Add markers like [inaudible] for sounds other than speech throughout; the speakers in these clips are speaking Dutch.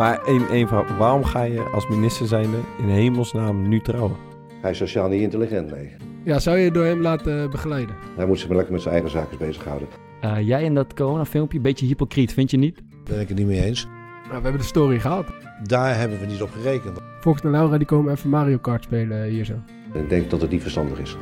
Maar één, één vraag. Waarom ga je als minister zijnde in hemelsnaam nu trouwen? Hij is sociaal niet intelligent, nee. Ja, zou je je door hem laten begeleiden? Hij moet zich maar lekker met zijn eigen zaken bezighouden. Uh, jij in dat corona-filmpje, een beetje hypocriet, vind je niet? Daar ben ik het niet mee eens. Nou, we hebben de story gehad. Daar hebben we niet op gerekend. Fox en Laura die komen even Mario Kart spelen hier zo. Ik denk dat het niet verstandig is.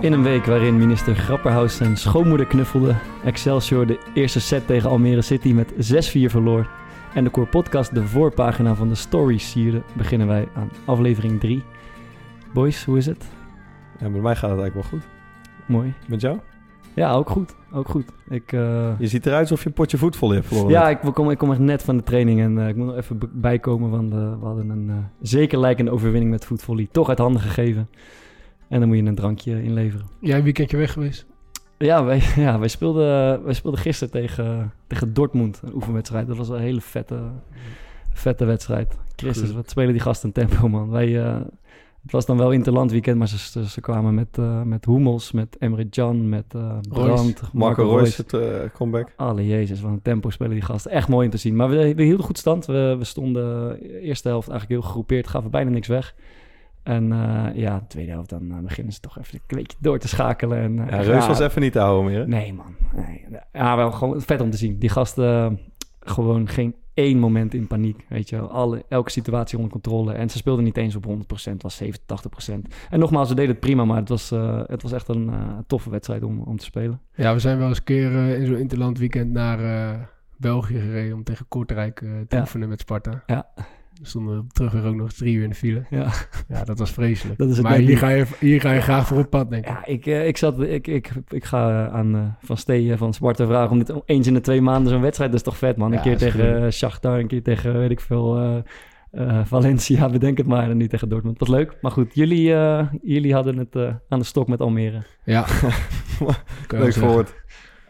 In een week waarin minister Grapperhaus zijn schoonmoeder knuffelde, Excelsior de eerste set tegen Almere City met 6-4 verloor en de Core Podcast de voorpagina van de stories sierde, beginnen wij aan aflevering 3. Boys, hoe is het? Ja, met mij gaat het eigenlijk wel goed. Mooi. Met jou? Ja, ook goed. Ook goed. Ik, uh... Je ziet eruit alsof je een potje voetbal hebt verloren. Ja, ik kom, ik kom echt net van de training en uh, ik moet nog even bijkomen, want uh, we hadden een zeker lijkende overwinning met voetvolley toch uit handen gegeven. En dan moet je een drankje inleveren. Jij een weekendje weg geweest? Ja, wij, [laughs] ja, wij, speelden, wij speelden gisteren tegen, tegen Dortmund, een oefenwedstrijd. Dat was een hele vette, vette wedstrijd. Christus, wat spelen die gasten een tempo, man. Wij, uh, het was dan wel interland weekend, maar ze, ze kwamen met, uh, met Hummels, met Emre Can, met uh, Brandt, Marco, Marco Reus, het comeback. Alle jezus, wat een tempo spelen die gasten. Echt mooi om te zien. Maar we, we hielden goed stand. We, we stonden de eerste helft eigenlijk heel gegroepeerd, gaven bijna niks weg. En uh, ja, de tweede helft, dan uh, beginnen ze toch even een beetje door te schakelen. En, uh, ja, Reus was even niet te houden meer. Nee, man. Nee. Ja, wel gewoon vet om te zien. Die gasten gewoon geen één moment in paniek. Weet je, Alle, elke situatie onder controle. En ze speelden niet eens op 100%, het was 70, 80%. En nogmaals, ze deden het prima, maar het was, het was echt een toffe wedstrijd om, om te spelen. Ja, we zijn wel eens een keer in zo'n interland weekend naar België gereden om tegen Kortrijk te ja. oefenen met Sparta. Ja. We stonden terug weer ook nog drie uur in de file. Ja, ja dat was vreselijk. Dat is het maar hier ga, je, hier ga je graag voor op pad, denk ik. Ja, ik, uh, ik, zat, ik, ik, ik ga aan uh, Van Steen van Sparta vragen om dit eens in de twee maanden zo'n wedstrijd. Dat is toch vet, man. Een Ja, keer is tegen goed. uh, Shakhtar, een keer tegen, weet ik veel, uh, uh, Valencia, bedenk het maar. En nu tegen Dortmund. Dat was leuk. Maar goed, jullie, uh, jullie hadden het uh, aan de stok met Almere. Ja. [laughs] Leuk gehoord.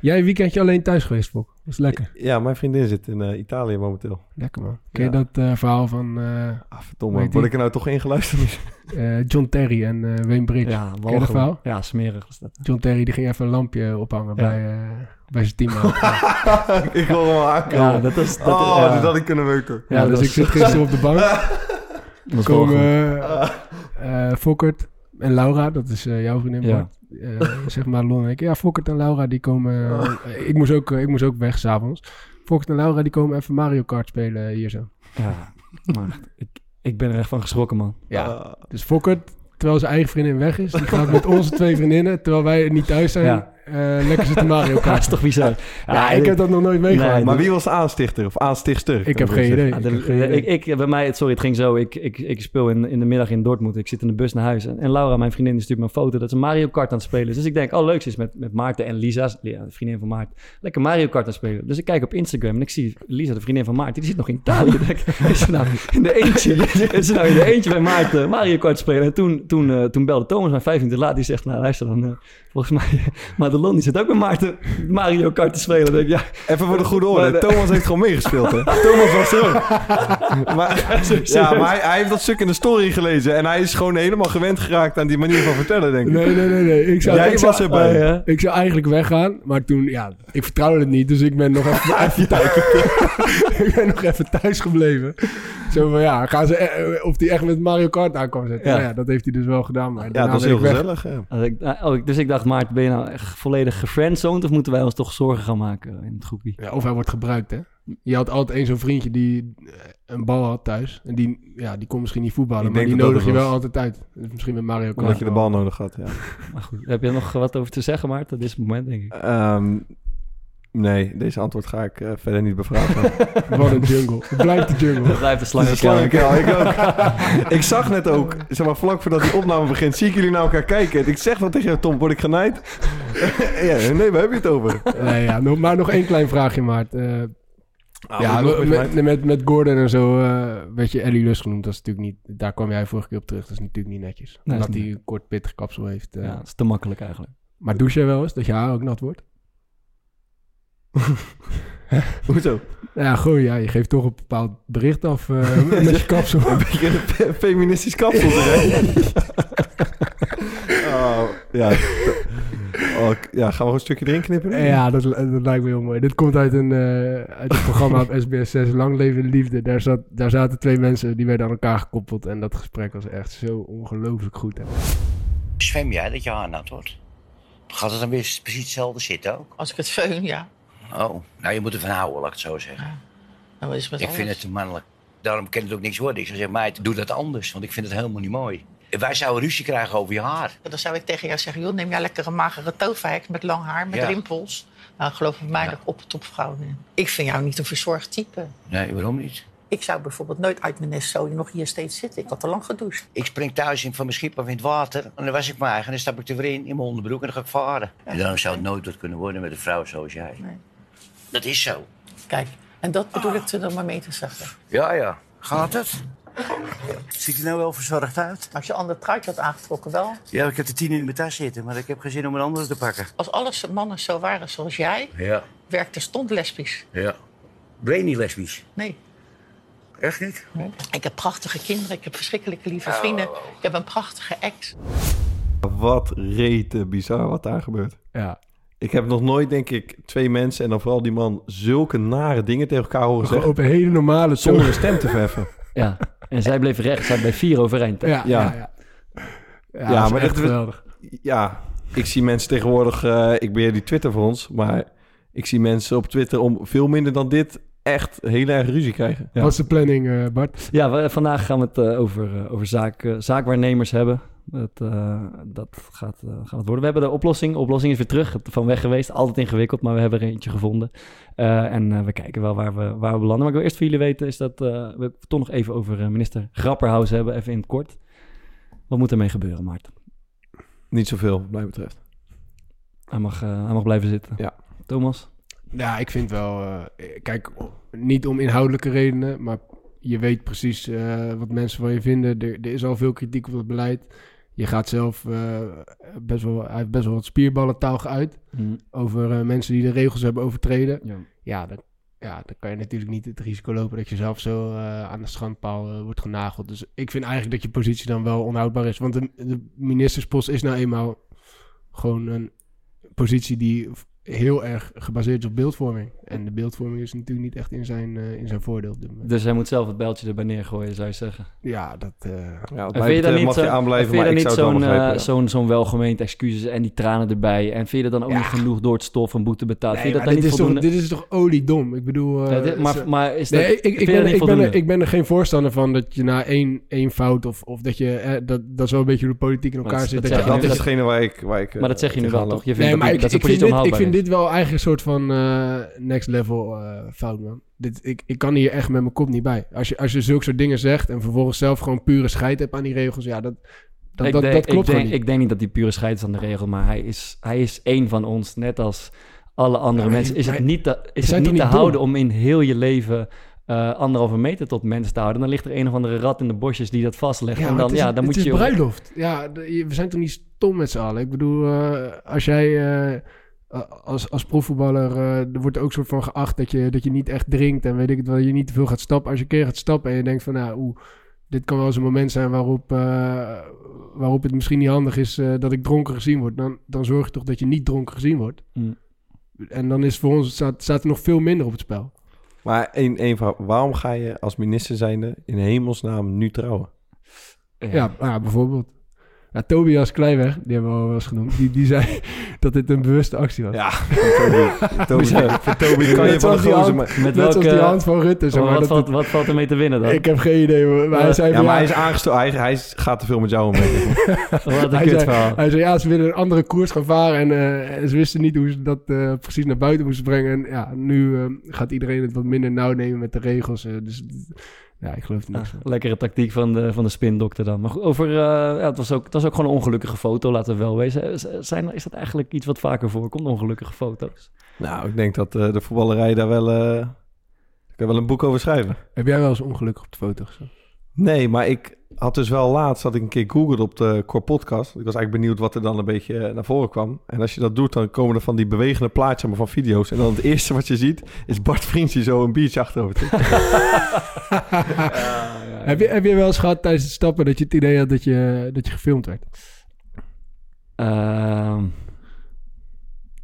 Jij een weekendje alleen thuis geweest, Fok? Dat is lekker. Ja, mijn vriendin zit in uh, Italië momenteel. Lekker, man. Ken je Ja. dat uh, verhaal van uh, Ah, verdomme. Word ik. er nou toch ingeluisterd? uh, [laughs] John Terry en uh, Wayne Bridge? Ja, Ken je dat verhaal? Ja, smerig was dat. John Terry die ging even een lampje ophangen Ja. bij, uh, bij zijn team. [laughs] ik wil hem al aankomen. Ja, dat was... Dat, oh, ja. dit had ik kunnen weten. ja, Ja, dus dat ik zit gisteren op de bank. [laughs] dat komen uh, uh, Fokkert en Laura, dat is uh, jouw vriendin, Ja. Bart. Uh, zeg maar Lon en ik. Ja, Fokkert en Laura die komen... uh, ik, moest ook, ik moest ook weg s'avonds. Fokkert en Laura die komen even Mario Kart spelen hier zo. Ja, maar ik, ik ben er echt van geschrokken, man. Ja. Ah, Dus Fokkert, terwijl zijn eigen vriendin weg is, die gaat met onze twee vriendinnen, terwijl wij niet thuis zijn, Ja. Eh, lekker zitten Mario [laughs] Ja, Kart. dat is toch bizar. Ja, ik heb dat nog nooit meegemaakt. Nee, maar wie was de aanstichter of aanstichtster? Ik heb geen wel idee. Ik de- heb geen idee. ik, ik, bij mij, sorry, het ging zo. Ik, ik, ik speel in, in de middag in Dortmund. Ik zit in de bus naar huis. En, en Laura, mijn vriendin, die stuurt me een foto dat ze Mario Kart aan het spelen is. Dus ik denk, oh leuk, ze is met, met Maarten en Lisa, ja, de vriendin van Maarten, lekker Mario Kart aan het spelen. Dus ik kijk op Instagram en ik zie Lisa, de vriendin van Maarten, die zit nog in Italië. [laughs] Is ze nou in de eentje, [laughs] is ze nou in de eentje bij Maarten Mario Kart spelen? En toen, toen, eh, toen belde Thomas mij vijf minuten later, die zegt, nou luister dan, eh, volgens mij, Madelon, die zit ook met Maarten Mario Kart te spelen. Denk ik, ja, Even voor de goede orde. Maar de- Thomas heeft gewoon meegespeeld, hè? [laughs] Thomas was er ook. [laughs] maar, ja, maar hij, hij heeft dat stuk in de story gelezen. En hij is gewoon helemaal gewend geraakt aan die manier van vertellen, denk ik. Nee, nee, nee, nee. Ik zou, Jij ik was zou, erbij. Oh, ik zou eigenlijk weggaan, maar toen, ja, ik vertrouwde het niet, dus ik ben nog even, [laughs] even thuis. ik ben nog even thuis gebleven. [laughs] Zo van, ja, gaan ze, eh, of die echt met Mario Kart aan kan zetten. Ja. Ja. ja, dat heeft hij dus wel gedaan, maar Ja, dat is heel gezellig. Ja. Als ik, nou, oh, dus ik dacht, Maarten, ben je nou echt volledig gefriendzoned of moeten wij ons toch zorgen gaan maken in het groepje? Ja, of hij wordt gebruikt, hè. Je had altijd één zo'n vriendje die een bal had thuis. En die, ja, die kon misschien niet voetballen, Ik maar denk die dat dat nodig je wel was. altijd uit. Dus misschien met Mario Kart. Omdat je de bal nodig had, ja. [laughs] Maar goed, heb je nog wat over te zeggen, Maarten? Dit is het moment, denk ik. Ehm, nee, deze antwoord ga ik eh, verder niet bevragen. [laughs] Wat een jungle. Het blijft de jungle. Dat blijft de Het slangenkuil, ik ook. [laughs] ik zag net ook, zeg maar vlak voordat die opname begint, zie ik jullie naar elkaar kijken. En ik zeg dan tegen jou, Tom, word ik genaaid? [laughs] ja, nee, waar heb je het over? Nee, ja, nog, maar nog één klein vraagje, Maart. Eh, Ah, ja, met, met, met, Gordon en zo eh, werd je Ellie Lust genoemd. Dat is natuurlijk niet, daar kwam jij vorige keer op terug. Dat is natuurlijk niet netjes. Nee, Omdat hij een kort pittig kapsel heeft. Ja, dat is te makkelijk eigenlijk. Maar douche jij wel eens dat je haar ook nat wordt? [laughs] Hoezo? Ja, gewoon ja, je geeft toch een bepaald bericht af eh, [laughs] met je kapsel. Een beetje een fe- feministisch kapsel [laughs] oh, ja. Oh, ja, gaan we gewoon een stukje erin knippen? Ja, dat, dat lijkt me heel mooi. Dit komt uit een, eh, uit een programma op SBS 6, Lang Leven de Liefde. Daar, zat, daar zaten twee mensen, die werden aan elkaar gekoppeld. En dat gesprek was echt zo ongelooflijk goed. Hè. Zwem jij dat je haar nat wordt? Gaat het dan weer precies hetzelfde zitten ook? Als ik het feun, ja. Oh, nou je moet ervan houden, laat ik het zo zeggen. Nou, wat is met ik vind het te mannelijk. Daarom kan het ook niks worden. Ik zou zeggen, meid, doe dat anders, want ik vind het helemaal niet mooi. Wij zouden ruzie krijgen over je haar. Dan zou ik tegen jou zeggen, joh, neem jij lekker een magere toverhek met lang haar, met Ja. rimpels. Nou, geloof me mij Ja. op het opvrouw. Ik vind jou niet een verzorgd type. Nee, waarom niet? Ik zou bijvoorbeeld nooit uit mijn nest zo nog hier steeds zitten. Ik had te lang gedoucht. Ik spring thuis in van mijn schip of in het water. En dan was ik mijn eigen. En dan stap ik er weer in, in mijn onderbroek en dan ga ik varen. En daarom zou het nooit wat kunnen worden met een vrouw zoals jij. Nee. Dat is zo. Kijk, en dat bedoel ik er dan maar mee te zeggen. Ja, ja. Gaat het? Ziet er nou wel verzorgd uit? Als je een ander truitje had aangetrokken wel. Ja, ik heb de tien in mijn tas zitten, maar ik heb geen zin om een andere te pakken. Als alle mannen zo waren zoals jij, Ja, werkte stond lesbisch. ja. Ben je niet lesbisch? Nee. Echt niet? Ik heb prachtige kinderen, ik heb verschrikkelijke lieve vrienden. Ik heb een prachtige ex. Wat rete bizar wat daar gebeurt. Ja, Ik heb nog nooit, denk ik, twee mensen en dan vooral die man zulke nare dingen tegen elkaar horen zeggen. op een hele normale Zonder toon. een stem te verheffen. Ja, en zij bleef recht. Zij bleef vier overeind. hè? Ja, ja, Ja. ja. Maar echt geweldig. Ja, ik zie mensen tegenwoordig... eh, ik beheer die Twitter voor ons, maar ik zie mensen op Twitter om veel minder dan dit echt heel erg ruzie krijgen. Ja. Wat is de planning, eh, Bart? Ja, we- vandaag gaan we het eh, over, over zaak, zaakwaarnemers hebben. Dat, eh, dat gaat, eh, gaat het worden. We hebben de oplossing. De oplossing is weer terug. Van weg geweest. Altijd ingewikkeld, maar we hebben er eentje gevonden. Eh, en eh, we kijken wel waar we, waar we belanden. Maar ik wil eerst voor jullie weten is dat eh, we het toch nog even over eh, minister Grapperhaus hebben. Even in het kort. Wat moet ermee gebeuren, Maarten? Niet zoveel, wat mij betreft. Hij mag, eh, hij mag blijven zitten. Ja. Thomas? Ja, ik vind wel... eh, kijk, niet om inhoudelijke redenen, maar je weet precies eh, wat mensen van je vinden. Er, er is al veel kritiek op het beleid. Je gaat zelf eh, best wel... Hij heeft best wel wat spierballentaal geuit Hm, over eh, mensen die de regels hebben overtreden. ja. Ja, dan, ja, dan kan je natuurlijk niet het risico lopen dat je zelf zo eh, aan de schandpaal wordt genageld. Dus ik vind eigenlijk dat je positie dan wel onhoudbaar is. Want de, de ministerspost is nou eenmaal gewoon een positie die heel erg gebaseerd is op beeldvorming. En de beeldvorming is natuurlijk niet echt in zijn, eh, in zijn voordeel op dit moment. Dus hij moet zelf het bijltje erbij neergooien, zou je zeggen. Ja, dat... eh, Ja, En vind je dan niet, mag je zo- aanblijven, vind je maar dan ik niet zou het wel zo'n eh, ja. zo'n zo'n welgemeend excuses en die tranen erbij? En vind je dan ook Ja. niet genoeg door het stof en boete betaald? nee, vind je dat dan dit, niet is toch, dit is toch oliedom? Ik bedoel... eh, dit- maar, maar is dat, Nee, ik, ben, dat ik, ben er, ik ben er geen voorstander van dat je na één, één fout of, of dat je... Eh, dat, dat is wel een beetje hoe de politiek in elkaar dat- zit. dat Dat, dat is hetgene waar ik, waar ik maar dat zeg je nu wel, toch? Je vindt Nee, dat, dat ik, vind positie onhoudbaar vind is. dit wel eigenlijk een soort van eh, next level eh, fout, man. Dit, ik, ik kan hier echt met mijn kop niet bij. Als je, als je zulke soort dingen zegt en vervolgens zelf gewoon pure scheid hebt aan die regels, ja, dat, dat, ik dat, denk, dat klopt ik denk, niet. Ik denk niet dat die pure scheid is aan de regel, maar hij is, hij is één van ons, net als alle andere mensen. Is hij- het niet te, is het niet te houden om in heel je leven eh, anderhalve meter tot mens te houden? Dan ligt er een of andere rat in de bosjes die dat vastlegt. en maar dan, is, ja, dan het moet is je... bruiloft. Ja, we zijn toch niet stom met z'n allen. Ik bedoel, als jij als, als profvoetballer, eh, er wordt ook soort van geacht dat je, dat je niet echt drinkt en weet ik het wel, je niet te veel gaat stappen. Als je een keer gaat stappen en je denkt van, nou, oeh, dit kan wel eens een moment zijn waarop, eh, waarop het misschien niet handig is eh, dat ik dronken gezien word. Dan, dan zorg je toch dat je niet dronken gezien wordt. Mm. En dan is voor ons, staat, staat er nog veel minder op het spel. Maar één, één vraag. Waarom ga je als minister zijnde in hemelsnaam nu trouwen? Ja, ja bijvoorbeeld. Ja, Tobias Kleiweg, die hebben we al wel eens genoemd, die, die, zei, dat dit een bewuste actie was. Ja, Toby. Toby, voor Toby kan je Net van gozer... Met Net als die welke... hand van Rutte. Zeg maar, wat, dat valt, wat valt er mee te winnen dan? ik heb geen idee. Maar maar hij zei Ja, maar ja, hij is aangestoken. Hij, hij gaat te veel met jou om. denk ik. [laughs] Wat een hij, hij zei, ja, ze willen een andere koers gaan varen. En eh, ze wisten niet hoe ze dat eh, precies naar buiten moesten brengen. En ja, nu eh, gaat iedereen het wat minder nauw nemen met de regels. dus ja, ik geloof niks van. Ah, lekkere tactiek van de, van de spindokter dan. Maar over, eh, ja, het, was ook, het was ook gewoon een ongelukkige foto, laten we wel wezen. Z- Zijn, is dat eigenlijk iets wat vaker voorkomt, ongelukkige foto's? Nou, ik denk dat eh, de voetballerij daar wel... eh ik kan wel een boek over schrijven. Heb jij wel eens ongelukkig op de foto gestaan? Nee, maar ik had dus wel laatst dat ik een keer googelde op de Core Podcast. Ik was eigenlijk benieuwd wat er dan een beetje eh, naar voren kwam. En als je dat doet, dan komen er van die bewegende plaatjes maar van video's. En dan het eerste wat je ziet is Bart Vriends die zo een biertje achterover tikt. [laughs] Heb, je, heb je wel eens gehad tijdens het stappen dat je het idee had dat je, dat je gefilmd werd? Ehm,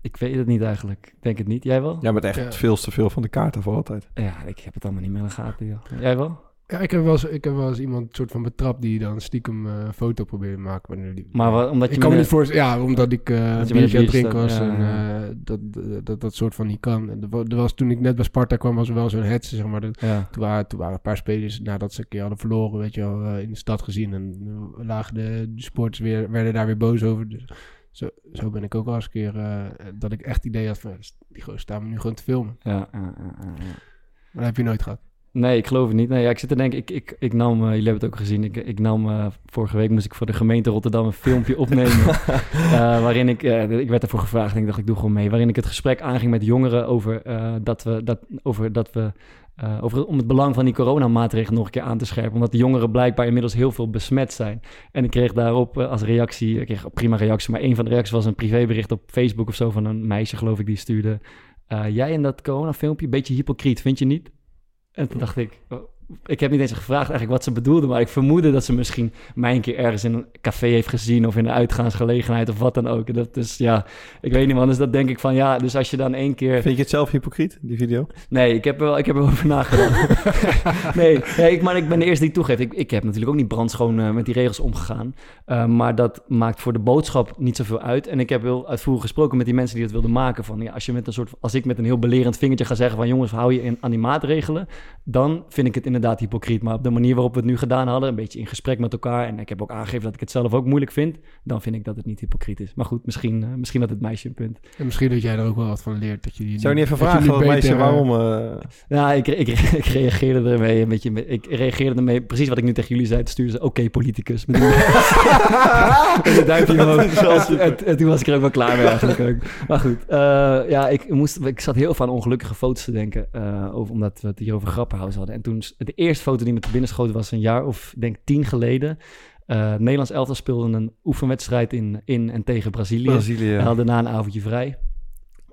ik weet het niet eigenlijk. Ik denk het niet. Jij wel? Ja, met echt Ja. veel te veel van de kaarten voor altijd. Ja, ik heb het allemaal niet meer in de gaten. joh. Jij wel? Ja, ik heb wel eens, ik heb wel eens iemand soort van betrapt die dan stiekem eh, foto probeerde te maken. Maar, die, Maar wat- omdat je ik kan me niet ja, omdat ik eh een met biertje aan het drinken was en eh, dat, dat, dat dat soort van niet kan. En er wa- was, toen ik net bij Sparta kwam, was er wel zo'n hetze, zeg maar. Dat- Ja. toen, waren, toen waren een paar spelers, nadat ze een keer hadden verloren, weet je wel, eh, in de stad gezien. En uh, lagen de, de sporters weer, werden daar weer boos over. Dus zo, zo ben ik ook wel eens een keer, eh, dat ik echt idee had van, die gozer staan me nu gewoon te filmen. Ja, ja, ja, ja, ja. Maar dat heb je nooit gehad. Nee, ik geloof het niet. Nee, ja, ik zit te denken, ik, ik, ik nam, eh, jullie hebben het ook gezien, ik, ik nam, eh, vorige week moest ik voor de gemeente Rotterdam een filmpje [laughs] opnemen. eh, waarin ik, ik werd ervoor gevraagd en ik dacht, ik doe gewoon mee. Waarin ik het gesprek aanging met jongeren over, dat we, dat, over, dat we over, om het belang van die coronamaatregelen nog een keer aan te scherpen. Omdat de jongeren blijkbaar inmiddels heel veel besmet zijn. En ik kreeg daarop als reactie, ik kreeg een prima reactie, maar een van de reacties was een privébericht op Facebook of zo van een meisje, geloof ik, die stuurde. jij in dat coronafilmpje, beetje hypocriet, vind je niet? En toen dacht ik, oh, ik heb niet eens gevraagd eigenlijk wat ze bedoelde, maar ik vermoedde dat ze misschien mij een keer ergens in een café heeft gezien of in een uitgaansgelegenheid of wat dan ook. En dat is, ja, ik weet niet man, dus dat denk ik van ja, dus als je dan één keer... Vind je het zelf hypocriet, die video? Nee, ik heb er wel, ik heb er wel over nagedacht. [laughs] nee, nee ik, maar ik ben de eerste die toegeeft. Ik, ik heb natuurlijk ook niet brandschoon eh, met die regels omgegaan. Uh, maar dat maakt voor de boodschap niet zoveel uit. En ik heb heel uitvoerig gesproken met die mensen die het wilden maken. Van, ja, als, je met een soort, als ik met een heel belerend vingertje ga zeggen van... jongens, hou je in, aan die maatregelen... dan vind ik het inderdaad hypocriet. Maar op de manier waarop we het nu gedaan hadden... een beetje in gesprek met elkaar... en ik heb ook aangegeven dat ik het zelf ook moeilijk vind... dan vind ik dat het niet hypocriet is. Maar goed, misschien, uh, misschien had het meisje een punt. En misschien dat jij er ook wel wat van leert. Dat je die Zou je niet even dat vragen beter, meisje eh, waarom... uh... Ja, ik, ik, [laughs] ik, reageerde ermee een beetje... Ik reageerde ermee precies wat ik nu tegen jullie zei. Toen stuurde ze, oké, okay, politicus. [laughs] Met een duimpje [laughs] omhoog. En, en, en toen was ik er ook wel klaar mee eigenlijk ook. Maar goed, uh, ja, ik, moest, ik zat heel veel aan ongelukkige foto's te denken. Uh, over, omdat we het hier over grappenhuis hadden. En toen, de eerste foto die me te binnen schoot was een jaar of, denk tien geleden. Uh, Nederlands elftal speelde een oefenwedstrijd in, in en tegen Brazilië. Brazilië. En hadden daarna een avondje vrij.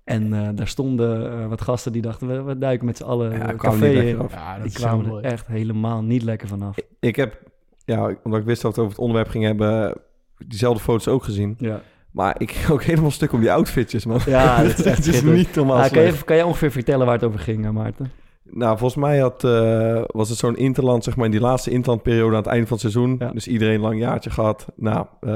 En uh, daar stonden uh, wat gasten die dachten, we, we duiken met z'n allen ja, een café in. Ja, die kwamen er echt helemaal niet lekker vanaf. Ik, ik heb, ja, omdat ik wist dat we het over het onderwerp ging hebben, diezelfde foto's ook gezien. Ja. Maar ik ging ook helemaal stuk om die outfitjes, man. Ja, dat is, [laughs] echt is niet normaal. Ah, kan, je, kan je ongeveer vertellen waar het over ging, Maarten? Nou, volgens mij had, uh, was het zo'n interland, zeg maar, in die laatste interlandperiode aan het einde van het seizoen. Ja. Dus iedereen een lang jaartje gehad. Nou, uh,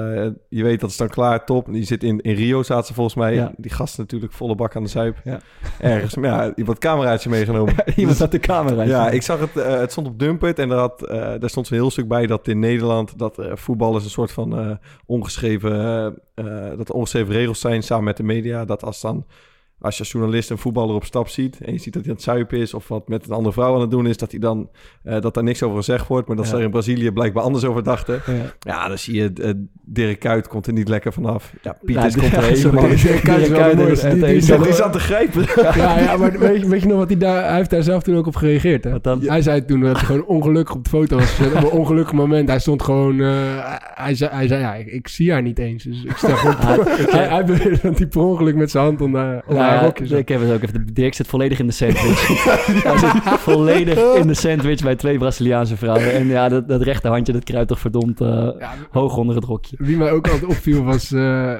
je weet dat is dan klaar, top. Die zit in, in Rio, zaten ze volgens mij. Ja. Die gasten natuurlijk volle bak aan de zuip. Ja. Ergens, maar ja, iemand cameraatje meegenomen. [laughs] iemand had de camera. Ja, ik zag het, uh, het stond op Dumpert en daar, had, daar stond zo'n heel stuk bij dat in Nederland, dat voetbal is een soort van ongeschreven, dat ongeschreven regels zijn samen met de media. Dat als dan als je als journalist een voetballer op stap ziet en je ziet dat hij aan het zuipen is of wat met een andere vrouw aan het doen is, dat hij dan uh, dat daar niks over gezegd wordt, maar dat ja. ze er in Brazilië blijkbaar anders over dachten. Ja, ja dan zie je uh, Dirk Kuyt komt er niet lekker vanaf. Ja, Pieters nou, komt er [laughs] ja, helemaal. Dirk Kuyt is die, die, die, die zat te grijpen. [laughs] Ja, ja, maar weet je, weet je nog wat hij daar, hij heeft daar zelf toen ook op gereageerd. Hè? Hij zei toen dat hij gewoon ongelukkig op de foto was gezet. Op een ongelukkig moment. Hij stond gewoon, uh, hij, zei, hij zei ja, ik, ik, zie haar niet eens. Dus ik stel [laughs] gewoon, hij, hij beweerde dat hij per ongeluk met zijn hand om, uh, ja, Ja, ja, op. ik heb het ook even. Dirk zit volledig in de sandwich. [laughs] Hij zit volledig in de sandwich bij twee Braziliaanse vrouwen. En ja, dat, dat rechterhandje, dat kruipt toch verdomd eh, Ja, hoog onder het rokje. wie mij ook altijd opviel was eh eh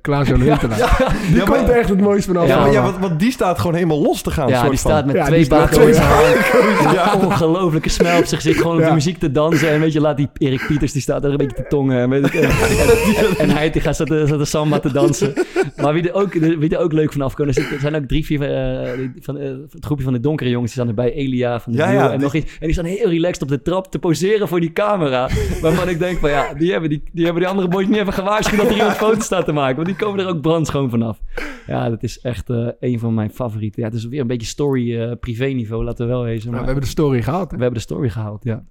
Klaas-Jan Huntelaar. Die Ja, komt er echt het mooiste vanaf. Ja, Ja, ja, want, want die staat gewoon helemaal los te gaan. Ja, soort die van. staat met Ja, twee staat zijn hand. Ongelooflijke smel op zijn gezicht. Gewoon op Ja. de muziek te dansen. En weet je, laat die Erik Pieters, die staat er een beetje te tongen. En, weet ik, [laughs] en, en, en hij die gaat zitten, zitten samba te dansen. Maar wie er ook, wie er ook leuk vanaf komen, er zitten- er zijn ook drie, vier eh, van eh, het groepje van de donkere jongens. Die staan erbij. Elia van de Ja, en die- nog iets. En die staan heel relaxed op de trap te poseren voor die camera. [laughs] Waarvan ik denk van ja, die hebben die, die, hebben die andere boys niet even gewaarschuwd dat er iemand [laughs] foto's staat te maken. Want die komen er ook brandschoon vanaf. Ja, dat is echt eh, een van mijn favorieten. Ja, het is weer een beetje story privé niveau, laten we wel wezen. Nou, Maar we hebben de story gehaald. hè? we hebben de story gehaald, ja.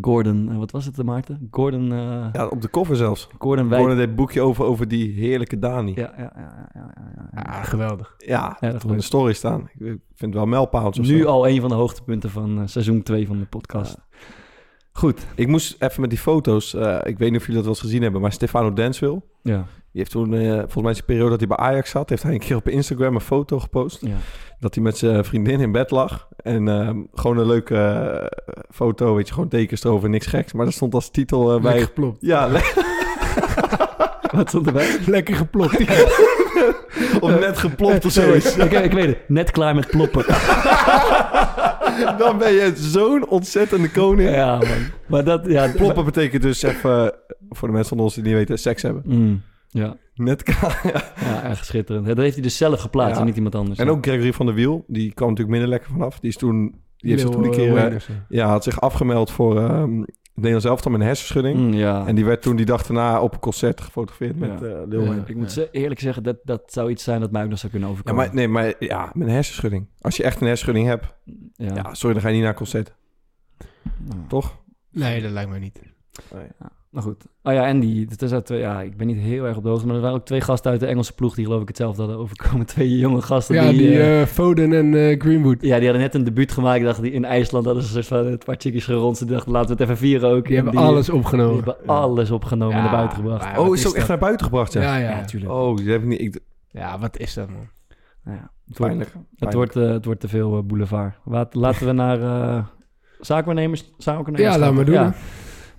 Gordon, eh, wat was het, Maarten? Gordon, eh Ja, op de cover zelfs. Gordon Wijk. Gewoon dit boekje over, over die heerlijke Dani. Ja, Ja, ja, ja, ja, ja, ja, ja. Ja, geweldig. ja, dat in de story staan. Ik vind het wel mijlpaals Nu zo. al een van de hoogtepunten van eh, seizoen 2 van de podcast. Goed, Ik moest even met die foto's... eh, ik weet niet of jullie dat wel eens gezien hebben... maar Stefano Denswil... ja. Die heeft toen, eh, volgens mij zijn periode dat hij bij Ajax zat... heeft hij een keer op Instagram een foto gepost... ja. dat hij met zijn vriendin in bed lag. En ehm, gewoon een leuke eh, foto, weet je, gewoon tekens erover, niks geks. Maar er stond als titel eh, bij... Lekker geplopt. Ja, le- [laughs] Wat stond erbij? Lekker geplopt. [laughs] of net geplopt of zoiets. ik, ik weet het. Net klaar met ploppen. [laughs] Dan ben je zo'n ontzettende koning. Ja, man. Maar dat, ja... Ploppen betekent dus even, voor de mensen van ons die niet weten, seks hebben. Mm, ja, Net klaar. [laughs] ja. ja, echt schitterend. Dat heeft hij dus zelf geplaatst Ja. en niet iemand anders. En ook Gregory van der Wiel, die kwam natuurlijk minder lekker vanaf. Die is toen, die heeft zich toen een Lil, keer, eh, eh, ja, had zich afgemeld voor ehm het Nederlands elftal met een hersenschudding. Mm, ja. En die werd toen die dag daarna op een concert gefotografeerd met Ja. eh Lil Ja. Wayne. Ik moet ze- eerlijk zeggen, dat, dat zou iets zijn dat mij ook nog zou kunnen Ja, overkomen. maar nee, maar ja, met een hersenschudding. Als je echt een hersenschudding hebt, ja. ja, sorry, dan ga je niet naar een concert, Ja. toch? Nee, dat lijkt mij niet. Maar goed. Oh ja, en die, het is uit, ja, ik ben niet heel erg op de hoogte, maar er waren ook twee gasten uit de Engelse ploeg die geloof ik hetzelfde hadden overkomen. [laughs] Twee jonge gasten Ja, die, die eh, eh, Foden en eh, Greenwood. ja, die hadden net een debuut gemaakt. Ik dacht, die in IJsland hadden ze een soort van een paar chickies gerond. Die dachten, laten we het even vieren ook. Die En hebben alles Die opgenomen. hebben alles opgenomen en naar buiten gebracht. oh, wat is het ook echt dat? naar buiten gebracht, ja? Ja, Ja, ja. natuurlijk. Oh, die heb ik niet... Ik, Ja, wat is dat, man? Nou ja, het, wordt, pijnlijk. het, wordt, eh, het wordt te veel eh, boulevard. Laat, laten we naar eh zaakwaarnemers, zaakwaarnemers Ja, laat gaan. maar doen,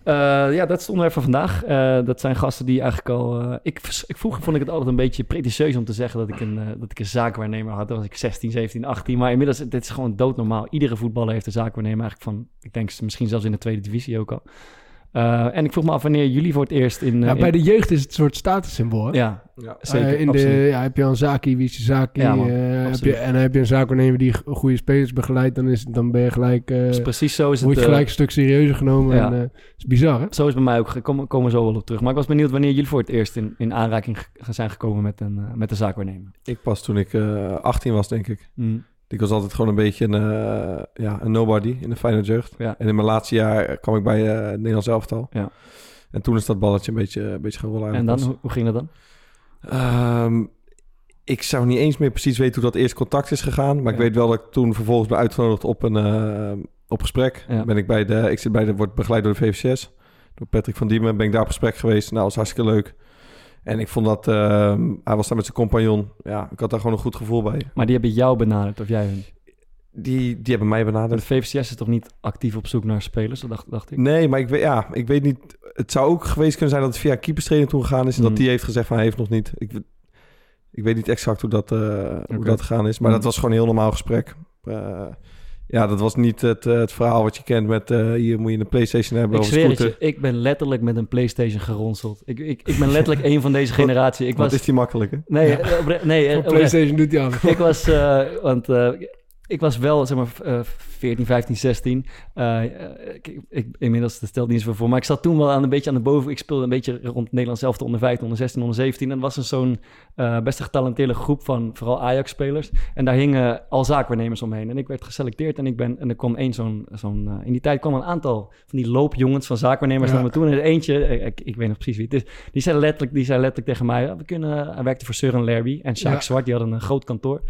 Eh, ja, dat is het onderwerp van vandaag. Eh, dat zijn gasten die eigenlijk al... eh, ik, ik, vroeger vond ik het altijd een beetje pretentieus om te zeggen dat ik een, dat ik een zaakwaarnemer had. Dan was ik 16, 17, 18. Maar inmiddels, dit is gewoon doodnormaal. Iedere voetballer heeft een zaakwaarnemer eigenlijk van... Ik denk misschien zelfs in de tweede divisie ook al. Eh, en ik vroeg me af wanneer jullie voor het eerst in... eh, Ja, in- bij de jeugd is het een soort statussymbool. hè? Ja, Ja. zeker. Eh, in de, ja, heb je al een Zaki, wie is je Zaki? Ja, eh, heb je, en heb je een zaakwaarnemer die g- goede spelers begeleidt, dan, is, dan ben je gelijk, eh Dus precies zo is het... word je gelijk een stuk serieuzer genomen. ja. En, eh, is bizar, hè? Zo is het bij mij ook. Komen, komen we zo wel op terug. Maar ik was benieuwd wanneer jullie voor het eerst in, in aanraking zijn gekomen met een, met een zaakwaarnemer. Ik pas toen ik eh 18 was, denk ik. Mm. Ik was altijd gewoon een beetje een, eh, ja, een nobody in de Feyenoord jeugd. Ja. En in mijn laatste jaar kwam ik bij het Nederlands elftal. Ja. En toen is dat balletje een beetje, een beetje gaan rollen. En dan, hoe, hoe ging dat dan? Ehm, ik zou niet eens meer precies weten hoe dat eerst contact is gegaan. Maar ik weet wel dat ik toen vervolgens ben uitgenodigd op een eh, op gesprek. Ja. Ben ik bij de, ik zit bij de, wordt begeleid door de VVCS. Door Patrick van Diemen ben ik daar op gesprek geweest. Nou, dat was hartstikke leuk. En ik vond dat, ehm, hij was daar met zijn compagnon. Ja, ik had daar gewoon een goed gevoel bij. Maar die hebben jou benaderd of jij hun? Die, die hebben mij Maar de benaderd. VVCS is toch niet actief op zoek naar spelers? Dat dacht, dacht ik. Nee, maar ik weet, ja, ik weet niet. Het zou ook geweest kunnen zijn dat het via keeperstraining toen gegaan is. En Mm. dat die heeft gezegd van hij heeft nog niet. Ik, ik weet niet exact hoe dat, eh, hoe dat gegaan is. Maar Mm. dat was gewoon een heel normaal gesprek. Eh, ja, dat was niet het, eh, het verhaal wat je kent met eh, hier moet je een Playstation hebben Ik zweer je, ik ben letterlijk met een Playstation geronseld. Ik, ik, ik ben letterlijk een van deze [laughs] generatie. Ik Wat was... is die makkelijk, hè? Nee, eh, nee. PlayStation doet hij alles. ik was, eh, want eh, ik was wel, zeg maar, eh, 14, 15, 16. Eh, eh, ik, ik, inmiddels dat stelt niet zoveel voor, maar ik zat toen wel aan een beetje aan de boven. Ik speelde een beetje rond Nederland zelf, onder 15, onder 16, onder 17. En er was een zo'n eh, best een getalenteerde groep van vooral Ajax-spelers. En daar hingen al zaakwaarnemers omheen. En ik werd geselecteerd en ik ben, en er kwam één zo'n, zo'n eh, in die tijd kwam een aantal van die loopjongens van zaakwaarnemers Ja. naar me toe. En er eentje, eh, ik, ik weet nog precies wie het is, die zei letterlijk, die zei letterlijk tegen mij, we kunnen, hij werkte voor Lerby en Sjaak Ja. Zwart, die hadden een groot kantoor.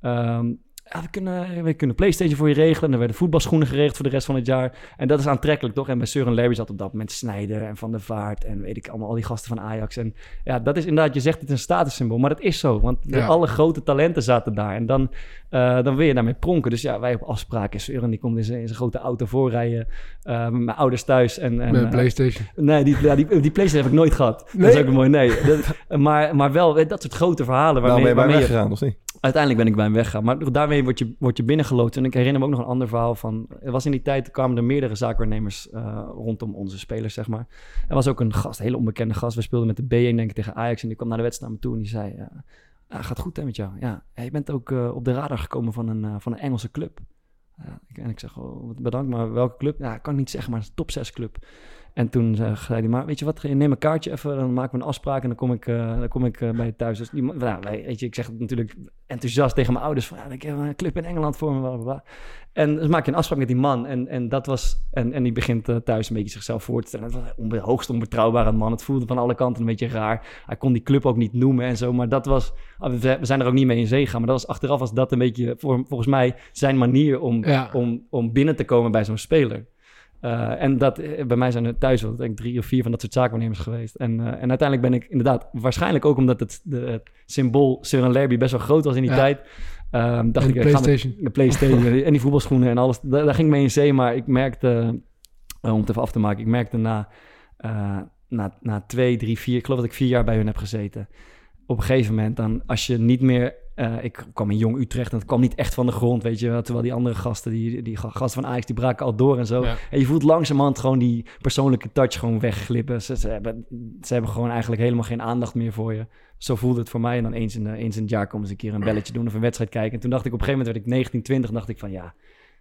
Ehm, ja, we, kunnen, we kunnen PlayStation voor je regelen. En er werden voetbalschoenen geregeld voor de rest van het jaar. En dat is aantrekkelijk, toch? En bij Søren Larry zat op dat moment Snijder en Van der Vaart... en weet ik allemaal, al die gasten van Ajax. En ja, dat is inderdaad, je zegt het een statussymbool. Maar dat is zo, want Ja. alle grote talenten zaten daar. En dan, eh, dan wil je daarmee pronken. Dus ja, wij op afspraken. Søren die komt in zijn, in zijn grote auto voorrijden. eh, met mijn ouders thuis. En, en, Met eh, PlayStation. Nee, die, ja, die, die PlayStation heb ik nooit gehad. Dat is ook een mooi. Nee, dat- maar, maar wel eh, dat soort grote verhalen. Nou, Waarmee, ben je bij waarmee je, weggegaan, of niet? uiteindelijk ben ik bij hem weggegaan. Maar daarmee word je, word je binnengeloodst. En ik herinner me ook nog een ander verhaal van... Er was in die tijd, kwamen er meerdere zaakwaarnemers eh, rondom onze spelers, zeg maar. Er was ook een gast, een hele onbekende gast. We speelden met de B1, denk ik, tegen Ajax. En die kwam naar de wedstrijd naar me toe en die zei... Ja, gaat goed hè met jou. Ja, je bent ook eh, op de radar gekomen van een, van een Engelse club. Ik- en ik zeg, oh, bedankt, maar welke club? Ja, ik kan niet zeggen, maar het is een top 6 club. En toen zei zei hij, maar weet je wat, neem een kaartje even, dan maken we een afspraak en dan kom ik, eh, dan kom ik eh, bij je thuis. Dus die, nou, weet je, ik zeg het natuurlijk enthousiast tegen mijn ouders, van ja, ik heb een club in Engeland voor me, bla, bla, bla. En dus maak je een afspraak met die man en, en dat was, en, en die begint eh, thuis een beetje zichzelf voor te stellen. Het was onbe- hoogst onbetrouwbare man, het voelde van alle kanten een beetje raar. Hij kon die club ook niet noemen en zo, maar dat was, ah, we we zijn er ook niet mee in zee gegaan, maar dat was achteraf was dat een beetje, voor, volgens mij, zijn manier om, Ja. om, om binnen te komen bij zo'n speler. Eh, en dat, eh, bij mij zijn er thuis wel denk ik drie of vier van dat soort zaakwaarnemers geweest. En, eh, en uiteindelijk ben ik inderdaad, waarschijnlijk ook omdat het, de, het symbool Søren Lerby best wel groot was in die Ja. tijd. dacht En ik, de ik met- PlayStation. de PlayStation [laughs] en die voetbalschoenen en alles. Daar, daar ging ik mee in zee, maar ik merkte, om het even af te maken, ik merkte na, na, na twee, drie, vier, ik geloof dat ik vier jaar bij hun heb gezeten. Op een gegeven moment, dan als je niet meer eh, ik kwam in Jong Utrecht en het kwam niet echt van de grond, weet je. Terwijl die andere gasten, die, die gasten van Ajax, die braken al door en zo. Ja. En je voelt langzamerhand gewoon die persoonlijke touch gewoon wegglippen. Ze, ze, hebben, ze hebben gewoon eigenlijk helemaal geen aandacht meer voor je. Zo voelde het voor mij. En dan eens in, de, eens in het jaar komen ze een keer een belletje doen of een wedstrijd kijken. En toen dacht ik op een gegeven moment, werd ik 19, 20, dacht ik van ja,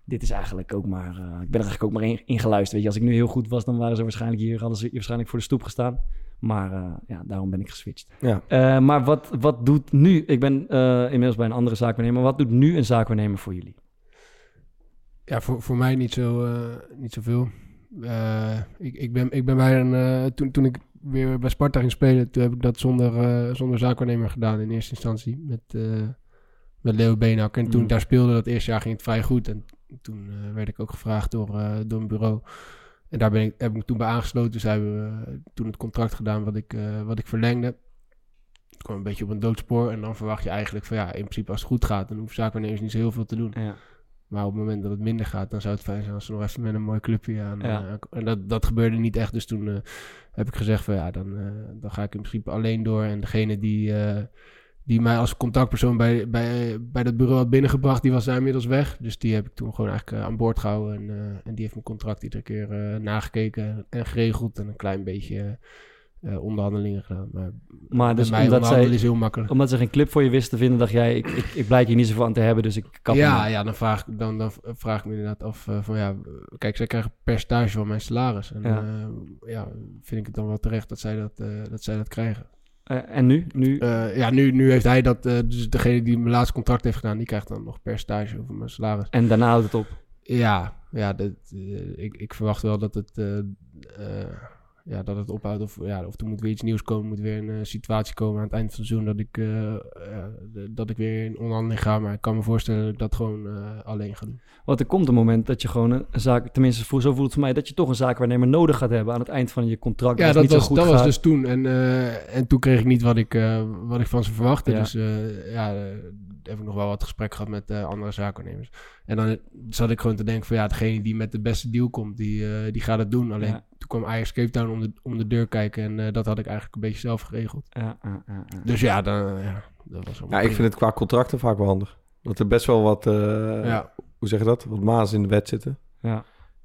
dit is eigenlijk ook maar... eh, ik ben er eigenlijk ook maar in, ingeluisterd. Weet je, als ik nu heel goed was, dan waren ze waarschijnlijk hier, hadden ze hier waarschijnlijk voor de stoep gestaan. Maar eh, ja, daarom ben ik geswitcht. Ja. Eh, maar wat, wat doet nu... Ik ben eh, inmiddels bij een andere zaakwaarnemer. Wat doet nu een zaakwaarnemer voor jullie? Ja, voor, voor mij niet, zo, eh, niet zoveel. Eh, ik, ik, ben, ik ben bij een... eh, toen, toen ik weer bij Sparta ging spelen, toen heb ik dat zonder, eh, zonder zaakwaarnemer gedaan in eerste instantie. Met, eh met Leo Beenhak. En toen Mm. ik daar speelde, dat eerste jaar ging het vrij goed. En toen eh, werd ik ook gevraagd door, eh, door een bureau. En daar ben ik, heb ik me toen bij aangesloten. Dus hebben we eh, toen het contract gedaan wat ik, eh, wat ik verlengde. Het kwam een beetje op een doodspoor. En dan verwacht je eigenlijk van ja, in principe als het goed gaat, dan hoeven zaakwaarnemers niet zo heel veel te doen. Ja. Maar op het moment dat het minder gaat, dan zou het fijn zijn als ze nog even met een mooi clubje aan. Ja. eh, en dat, dat gebeurde niet echt. Dus toen heb ik gezegd van ja, dan, dan ga ik in principe alleen door. En degene die, die mij als contactpersoon bij, bij, bij dat bureau had binnengebracht, die was daar inmiddels weg. Dus die heb ik toen gewoon eigenlijk eh, aan boord gehouden. En, eh, en die heeft mijn contract iedere keer eh, nagekeken en geregeld. En een klein beetje onderhandelingen gedaan. Maar, Maar dus mij omdat zij, is heel makkelijk. omdat ze geen club voor je wisten te vinden, dacht jij, ik, ik, ik blijk hier niet zoveel aan te hebben, dus ik kap ja, ja, dan vraag, ik, dan, dan vraag ik me inderdaad af van ja, kijk, zij krijgen een percentage van mijn salaris. En Ja. ja, ja vind ik het dan wel terecht dat zij dat, dat, zij dat krijgen. Eh, en nu? nu Eh, ja, nu, nu heeft hij dat, eh, dus degene die mijn laatste contract heeft gedaan, die krijgt dan nog percentage over mijn salaris. en daarna houdt het op. Ja, ja dat, ik, ik verwacht wel dat het, ja, dat het ophoudt. Of, ja, of er moet weer iets nieuws komen. moet weer een eh, situatie komen aan het eind van het seizoen dat ik, eh, eh, dat ik weer in onderhandeling ga. Maar ik kan me voorstellen dat ik dat gewoon alleen ga doen. Want er komt een moment dat je gewoon een, een zaak, tenminste voor, zo voelt het voor mij, dat je toch een zaakwaarnemer nodig gaat hebben aan het eind van je contract. Ja, dat, niet was, zo goed dat was dus toen. En, en toen kreeg ik niet wat ik, wat ik van ze verwachtte. Ja. Dus ja, heb ik nog wel wat gesprek gehad met eh, andere zaakwaarnemers. En dan zat ik gewoon te denken van ja, degene die met de beste deal komt, die, eh, die gaat het doen. Alleen Ja. toen kwam Ajax Cape Town om de, om de deur kijken en eh, dat had ik eigenlijk een beetje zelf geregeld. Ja. Dus ja, dan, ja dat was Ja, ik vind het qua contracten vaak wel handig. Dat er best wel wat, eh, Ja. hoe zeg je dat? Wat maas in de wet zitten. Ja.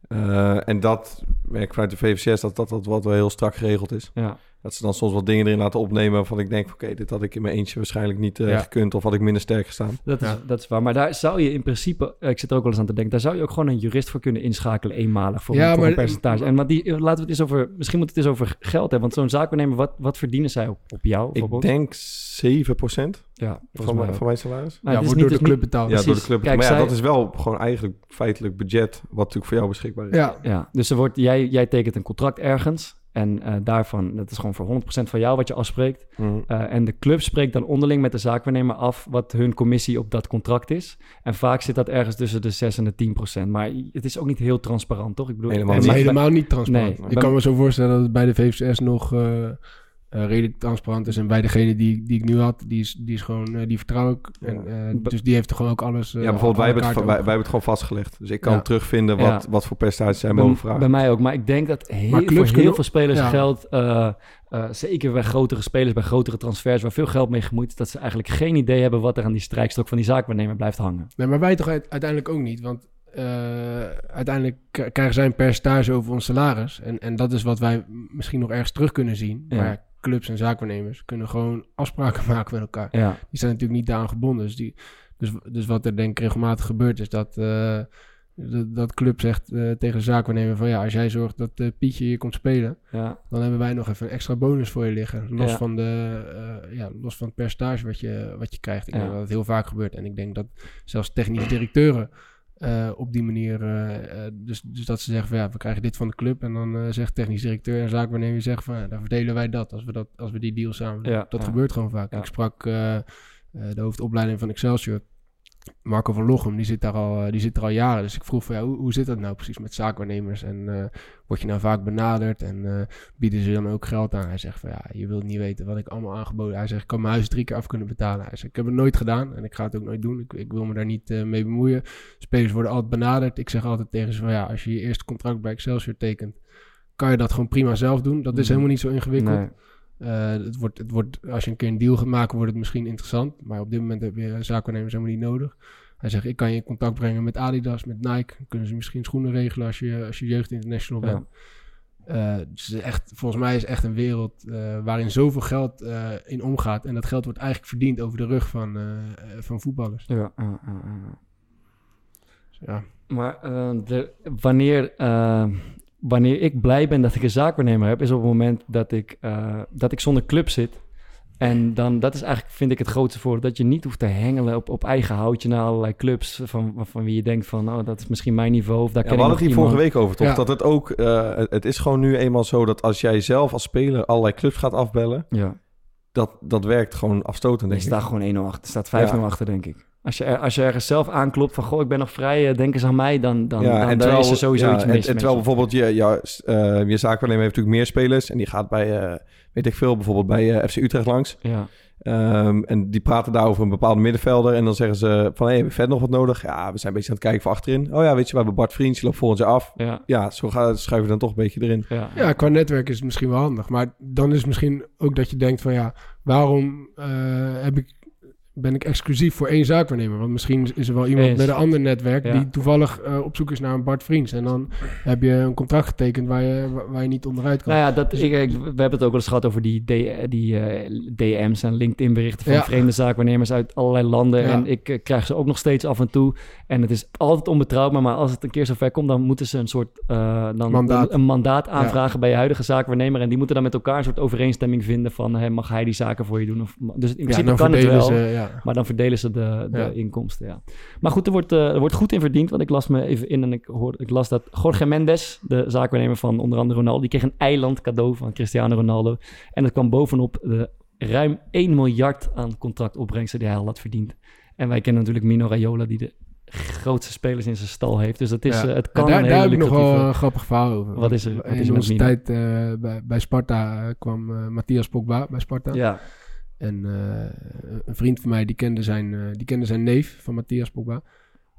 Eh, en dat merk ik vanuit de VVCS dat dat, dat wat wel heel strak geregeld is. Ja. Dat ze dan soms wat dingen erin laten opnemen waarvan ik denk, oké, dit had ik in mijn eentje waarschijnlijk niet eh, Ja. gekund of had ik minder sterk gestaan. Dat is, Ja. dat is waar. Maar daar zou je in principe, eh, ik zit er ook wel eens aan te denken, daar zou je ook gewoon een jurist voor kunnen inschakelen, eenmalig, voor, Ja, een, voor maar- een percentage. En wat die, laten we het eens over, misschien moet het eens over geld hebben. Want zo'n zaakwaarnemer, wat, wat verdienen zij op, op jou Ik denk 7% ja, van, mij van mijn salaris. Maar ja, wordt niet- door de club betaald. Ja, door de club. Kijk, maar ja, zij- dat is wel gewoon eigenlijk feitelijk budget wat natuurlijk voor jou beschikbaar is. Ja, Ja, dus er wordt, jij, jij tekent een contract ergens. En eh, daarvan, dat is gewoon voor 100% van jou wat je afspreekt. Mhm. Eh, en de club spreekt dan onderling met de zaakwaarnemer af wat hun commissie op dat contract is. En vaak zit dat ergens tussen de 6 en de 10%. Maar het is ook niet heel transparant, toch? Ik bedoel, Helemaal bij- helemaal niet transparant. Nee. ik kan me zo voorstellen dat het bij de VVS nog eh, eh, redelijk transparant is. En bij degene die, die ik nu had, die is, die is gewoon, eh, die vertrouw ik. En, eh, dus die heeft er gewoon ook alles. ja, bijvoorbeeld wij hebben, het, wij, hebben het gewoon vastgelegd. Dus ik kan Ja. terugvinden wat, Ja. wat voor percentages zij bij, mogen vragen. bij mij ook. Maar ik denk dat heel, Maar voor clubs heel kunnen- veel spelers ja. geldt... eh, eh, zeker bij grotere spelers, bij grotere transfers... waar veel geld mee gemoeid is... dat ze eigenlijk geen idee hebben... wat er aan die strijkstok van die zaakwaarnemer blijft hangen. Nee, maar wij toch uit- uiteindelijk ook niet. Want eh, uiteindelijk krijgen zij een percentage over ons salaris. En, en dat is wat wij misschien nog ergens terug kunnen zien. Ja. Maar clubs en zaakwaarnemers kunnen gewoon afspraken [laughs] maken met elkaar. Ja, Die zijn natuurlijk niet daaraan gebonden. Dus, die, dus, dus wat er denk ik regelmatig gebeurt is dat, eh, dat, dat club zegt eh, tegen de zaakwaarnemer van ja, als jij zorgt dat eh, Pietje hier komt spelen, ja, dan hebben wij nog even een extra bonus voor je liggen. Los, Ja. van, de, ja, los van het percentage wat je, wat je krijgt. Ik denk dat het heel vaak gebeurt. En ik denk dat zelfs technische directeuren eh, op die manier... eh, eh, dus, dus dat ze zeggen van ja, we krijgen dit van de club. En dan zegt technisch directeur en zaakwaarnemer zeggen van ja, dan verdelen wij dat als we, dat, als we die deal samen. Ja, dat ja. gebeurt gewoon vaak. Ja. Ik sprak de hoofdopleiding van Excelsior... Marco van Lochem, die zit, daar al, eh, die zit er al jaren. Dus ik vroeg van ja, hoe, hoe zit dat nou precies met zaakwaarnemers? En eh, word je nou vaak benaderd en eh, bieden ze dan ook geld aan? Hij zegt van ja, je wilt niet weten wat ik allemaal aangeboden. Hij zegt, ik kan mijn huis drie keer af kunnen betalen. Hij zegt, ik heb het nooit gedaan en ik ga het ook nooit doen. Ik, ik wil me daar niet mee bemoeien. Spelers worden altijd benaderd. Ik zeg altijd tegen ze van ja, als je je eerste contract bij Excelsior tekent, kan je dat gewoon prima zelf doen. Dat is Mhm. helemaal niet zo ingewikkeld. nee. Eh, het wordt, het wordt, als je een keer een deal gaat maken, wordt het misschien interessant. Maar op dit moment heb je zaakwaarnemers helemaal niet nodig. Hij zegt, ik kan je in contact brengen met Adidas, met Nike. Dan kunnen ze misschien schoenen regelen als je, als je jeugd international Ja. bent. Eh, dus echt, volgens mij is het echt een wereld eh, waarin zoveel geld in omgaat. En dat geld wordt eigenlijk verdiend over de rug van, van voetballers. Ja, ja. Dus ja. Maar de, wanneer, wanneer ik blij ben dat ik een zaakwaarnemer heb, is op het moment dat ik, eh, dat ik zonder club zit. En dan, dat is eigenlijk, vind ik, het grootste voordeel. Dat je niet hoeft te hengelen op, op eigen houtje naar allerlei clubs. Van, van wie je denkt van, oh, dat is misschien mijn niveau. Of daar Ja, ken we hadden het hier vorige week over, toch? Ja. Dat het ook... eh, het, is gewoon nu eenmaal zo dat als jij zelf als speler allerlei clubs gaat afbellen... Ja, Dat, dat werkt gewoon afstotend, denk ik. staat gewoon 1-0 achter. Er staat 5-0 Ja. achter, denk ik. Als je, er- als je ergens zelf aanklopt van, goh, ik ben nog vrij, eh, denk eens aan mij. Dan, dan, dan, dan terwijl- is er sowieso ja, iets en, mis en terwijl je. bijvoorbeeld je, ja, eh, je zaakwaarnemer heeft natuurlijk meer spelers... en die gaat bij, eh, weet ik veel, bijvoorbeeld bij eh, FC Utrecht langs... Ja, Ehm, en die praten daar over een bepaalde middenvelder. En dan zeggen ze van, hey, heb je verder nog wat nodig? Ja, we zijn een beetje aan het kijken voor achterin. Oh ja, weet je, we hebben Bart Vriends, die loopt volgend jaar af. ja, Ja, zo gaat, schuiven we dan toch een beetje erin. ja. ja, qua netwerk is het misschien wel handig. Maar dan is het misschien ook dat je denkt van ja, waarom eh, heb ik, ben ik exclusief voor één zaakwaarnemer? Want misschien is er wel iemand Eens. met een ander netwerk Ja. die toevallig eh, op zoek is naar een Bart Vriends. En dan heb je een contract getekend waar je, waar, je niet onderuit kan. Nou ja, dat, ik, ik- we hebben het ook wel eens gehad over die, D- die eh, DM's en LinkedIn-berichten van Ja. vreemde zaakwaarnemers uit allerlei landen. Ja. En ik eh, krijg ze ook nog steeds af en toe. En het is altijd onbetrouwbaar, maar als het een keer zover komt, dan moeten ze een soort dan Mandaat. Een, een mandaat aanvragen bij je huidige zaakwaarnemer. En die moeten dan met elkaar een soort overeenstemming vinden van, hey, mag hij die zaken voor je doen? Of, dus in principe kan het wel. ze, ja. Maar dan verdelen ze de, de Ja. inkomsten, ja. Maar goed, er wordt, eh, er wordt goed in verdiend. Want ik las me even in en ik, hoorde, ik las dat Jorge Mendes, de zaakwaarnemer van onder andere Ronaldo... die kreeg een eiland cadeau van Cristiano Ronaldo. En dat kwam bovenop de ruim 1 miljard aan contractopbrengsten die hij al had verdiend. En wij kennen natuurlijk Mino Raiola, die de grootste spelers in zijn stal heeft. Dus dat is, Ja. eh, het En kan daar, een daar heb ik nog wel een grappig verhaal over. Wat is er- wat in onze tijd eh, bij, bij Sparta kwam Matthias Pogba bij Sparta. Ja, En eh, een vriend van mij, die kende zijn, eh, die kende zijn neef van Matthias Pogba.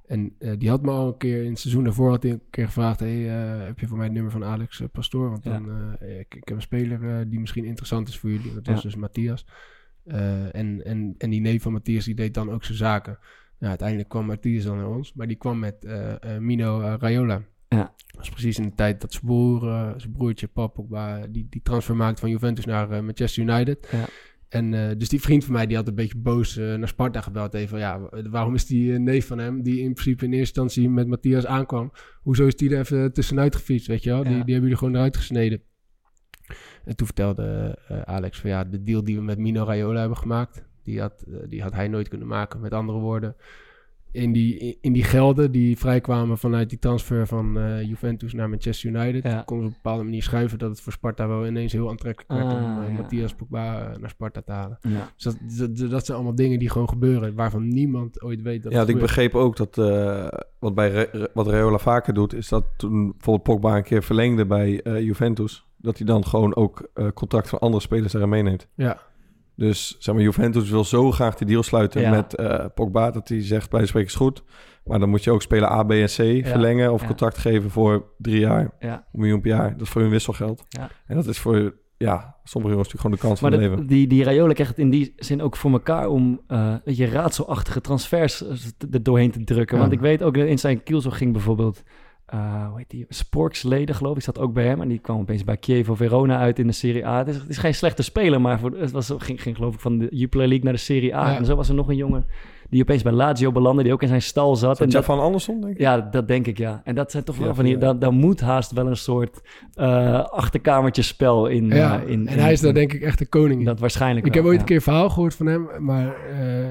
En eh, die had me al een keer in het seizoen daarvoor had hij een keer gevraagd: hey, heb je voor mij het nummer van Alex eh, Pastoor? Want Ja. dan, ik, ik heb een speler die misschien interessant is voor jullie. Dat was Ja. dus Matthias. En, en, en die neef van Matthias die deed dan ook zijn zaken. Nou, uiteindelijk kwam Matthias dan naar ons, maar die kwam met Mino Raiola. Ja. Dat was precies in de tijd dat zijn broer, zijn broertje Pogba, die, die transfer maakte van Juventus naar Manchester United. Ja. En eh, dus die vriend van mij, die had een beetje boos eh, naar Sparta gebeld. Even, ja, wa- waarom is die eh, neef van hem, die in principe in eerste instantie met Matthias aankwam, hoezo is die er even tussenuit gefietst, weet je wel? Die, Ja. die hebben jullie gewoon eruit gesneden. En toen vertelde Alex van ja, de deal die we met Mino Raiola hebben gemaakt, die had, die had hij nooit kunnen maken. Met andere woorden, in die, in die gelden die vrijkwamen vanuit die transfer van eh, Juventus naar Manchester United, Ja. konden ze op een bepaalde manier schuiven dat het voor Sparta wel ineens heel aantrekkelijk werd om Ah, eh, ja. Matthias Pogba eh, naar Sparta te halen. Ja. Dus dat, dat, dat zijn allemaal dingen die gewoon gebeuren, waarvan niemand ooit weet dat Ja, het ik begreep ook dat eh, wat, bij Re- wat Reola vaker doet, is dat toen bijvoorbeeld Pogba een keer verlengde bij eh, Juventus, dat hij dan gewoon ook eh, contact van andere spelers erin meeneemt. Ja. Dus zeg maar, Juventus wil zo graag die deal sluiten Ja. met eh, Pogba, dat hij zegt bij de spreken is goed. Maar dan moet je ook spelen A, B en C verlengen of contract geven voor drie jaar, Ja. een miljoen per jaar. Dat is voor hun wisselgeld. En dat is voor ja, sommige jongens natuurlijk gewoon de kans Maar van het leven. die, die Raiola krijgt het in die zin ook voor elkaar om eh je, raadselachtige transfers eh, er doorheen te drukken. Ja. Want ik weet ook dat in zijn kielzo ging bijvoorbeeld, hoe heet die, Sporksleden geloof ik, zat ook bij hem. En die kwam opeens bij Chievo Verona uit in de Serie A. Het is, het is geen slechte speler, maar voor, het was, ging, ging geloof ik van de Jupiler League naar de Serie A. Ja. En zo was er nog een jongen die opeens bij Lazio belandde, die ook in zijn stal zat. Dat en van Anderson, denk ik? ja, dat denk ik, ja. En dat zijn toch wel van. Daar, daar moet haast wel een soort eh achterkamertjespel in, Ja, eh, in en hij is daar denk ik echt de koning in. Dat waarschijnlijk Ik wel, heb ooit een keer een verhaal gehoord van hem, maar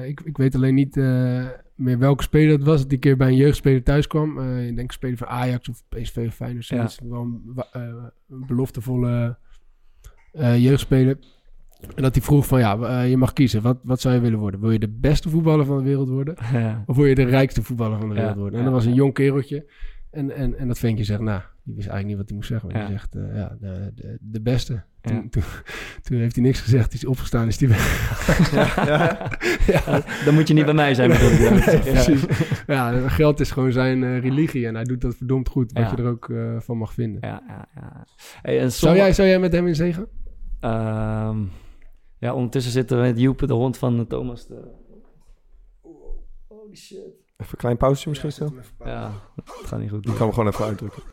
ik, ik weet alleen niet meer welke speler het was. Dat die keer bij een jeugdspeler thuis kwam. Eh, ik denk een speler van Ajax of PSV of Feyenoord. Ja. zoiets. Wel een, eh, een beloftevolle eh, jeugdspeler. En dat hij vroeg van, ja, je mag kiezen. Wat, wat zou je willen worden? Wil je de beste voetballer van de wereld worden? [laughs] Ja. Of wil je de rijkste voetballer van de Ja, wereld worden? En dat was een jong kereltje. En, en, en dat ventje zegt, nou, die wist eigenlijk niet wat hij moest zeggen. Maar Ja. die zegt, eh, ja, de, de, de beste. Toen, Ja. toen, toen heeft hij niks gezegd. Hij is opgestaan, is hij weg. [laughs] ja. Dan moet je niet bij mij zijn. bedoel je. [laughs] Ja, precies. Ja, geld is gewoon zijn eh, religie. En hij doet dat verdomd goed. Wat Ja. je er ook eh, van mag vinden. Ja, ja, ja. Hey, en Zou, jij, zou jij met hem in zee gaan? Ehm, ja, ondertussen zitten we met Joep, de hond van Thomas. Te... Holy shit. Even een klein pauze misschien stil. Ja, het gaat niet goed. Die kan we gewoon even uitdrukken.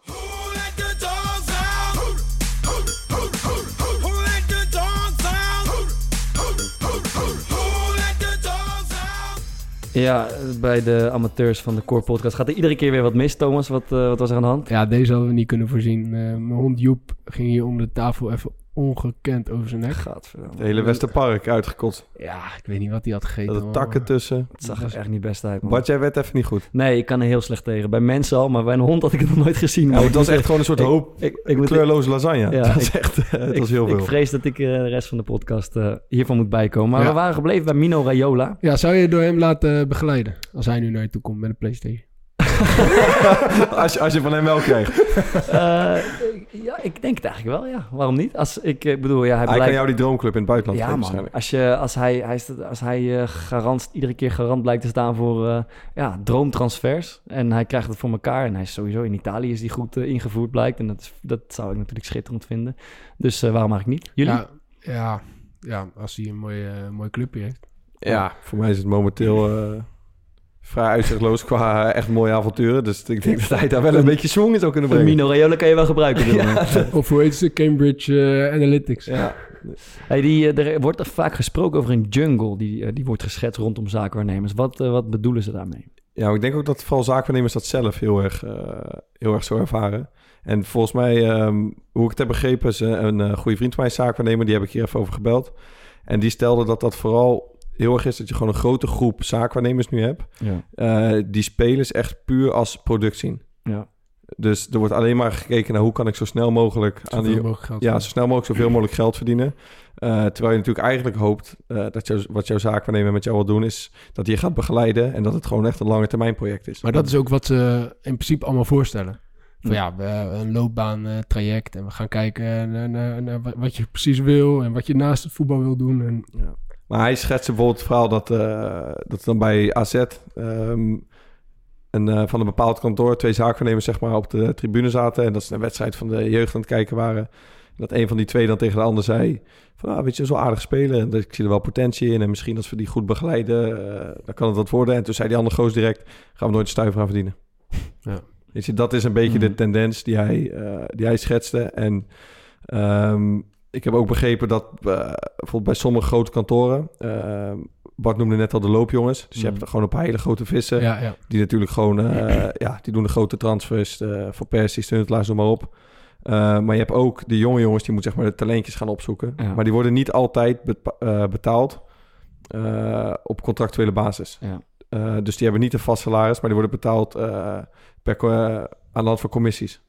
Ja, bij de amateurs van de Core Podcast gaat er iedere keer weer wat mis. Thomas, wat, eh, wat was er aan de hand? Ja, deze hadden we niet kunnen voorzien. Eh, mijn hond Joep ging hier onder de tafel even ongekend over zijn nek. Gadverdamme. Het hele Westerpark uitgekotst. Ja, ik weet niet wat hij had gegeten. Er man. takken tussen. Het zag er echt niet best uit, man. Bart, jij werd even niet goed. Nee, ik kan er heel slecht tegen. Bij mensen al, maar bij een hond had ik het nog nooit gezien. Ja, het was Ik echt gewoon een soort [laughs] ik- hoop ik, ik kleurloze lasagne. Ja, dat was ik- echt [laughs] het ik, was heel Ik veel. vrees dat ik eh, de rest van de podcast eh, hiervan moet bijkomen. Maar Ja. we waren gebleven bij Mino Raiola. Ja, zou je door hem laten begeleiden? Als hij nu naar je toe komt met een Playstation. [laughs] als, je, als je van hem wel krijgt. Eh, ja, ik denk het eigenlijk wel, ja. Waarom niet? Als, ik eh, bedoel, ja, hij Hij kan jou die droomclub in het buitenland Ja, geven man. waarschijnlijk. Als, je, als hij, hij, is- als hij eh, garant, iedere keer garant blijkt te staan voor eh, ja, droomtransfers. En hij krijgt het voor elkaar. En hij is sowieso in Italië is die goed ingevoerd blijkt. En dat, is, dat zou ik natuurlijk schitterend vinden. Dus eh, waarom eigenlijk niet? Jullie? Ja, ja, ja, als hij een mooie, uh, mooie clubje heeft. Ja, voor mij is het momenteel eh, vrij uitzichtloos qua eh, echt mooie avonturen. Dus ik denk dat hij daar wel een beetje swing in zou kunnen brengen. Mino Raiola kan je wel gebruiken. ik. [laughs] Of hoe heet ze? Cambridge eh, Analytics. Ja. Hey, die, eh, er wordt er vaak gesproken over een jungle die, die wordt geschetst rondom zaakwaarnemers. Wat, wat bedoelen ze daarmee? Ja, ik denk ook dat vooral zaakwaarnemers dat zelf heel erg, eh, heel erg zo ervaren. En volgens mij, ehm, hoe ik het heb begrepen, is een, een eh, goede vriend van mij is zaakwaarnemer. Die heb ik hier even over gebeld. En die stelde dat dat vooral heel erg is dat je gewoon een grote groep zaakwaarnemers nu hebt. Ja. eh, die spelers echt puur als product zien. Ja. Dus er wordt alleen maar gekeken naar hoe kan ik zo snel mogelijk aan Zoveel die, mogelijk geld. ja, zo snel mogelijk zoveel mogelijk geld verdienen. Eh, terwijl je natuurlijk eigenlijk hoopt eh, dat jou, wat jouw zaakwaarnemer met jou wil doen, is dat je gaat begeleiden en dat het gewoon echt een lange termijn project is. Maar dat is ook wat ze in principe allemaal voorstellen. Van Ja. ja, we hebben een loopbaan traject en we gaan kijken naar, naar, naar wat- je precies wil en wat je naast het voetbal wil doen. En, Maar hij schetst bijvoorbeeld het verhaal dat, eh, dat dan bij AZ ehm, een, eh, van een bepaald kantoor twee zaakwaarnemers zeg maar, op de tribune zaten en dat ze een wedstrijd van de jeugd aan het kijken waren. Dat een van die twee dan tegen de ander zei van, ah, weet je, zo aardig spelen en ik zie er wel potentie in en misschien als we die goed begeleiden, eh, dan kan het wat worden. En toen zei die andere goos direct, gaan we nooit een stuiver aan verdienen. [laughs] Ja. Weet je, dat is een beetje de Mhm. tendens die hij, die hij schetste. En ehm, ik heb ook begrepen dat eh, bijvoorbeeld bij sommige grote kantoren, eh, Bart noemde net al de loopjongens, dus je Mhm. hebt er gewoon een paar hele grote vissen, ja, ja. die natuurlijk gewoon, eh, [clears throat] ja, die doen de grote transfers eh voor Persie, Stuntelaars, noem maar op. Maar je hebt ook de jonge jongens die moeten zeg maar de talentjes gaan opzoeken. Ja. Maar die worden niet altijd betaald op contractuele basis. Ja. Dus die hebben niet een vast salaris, maar die worden betaald per, aan de hand van commissies.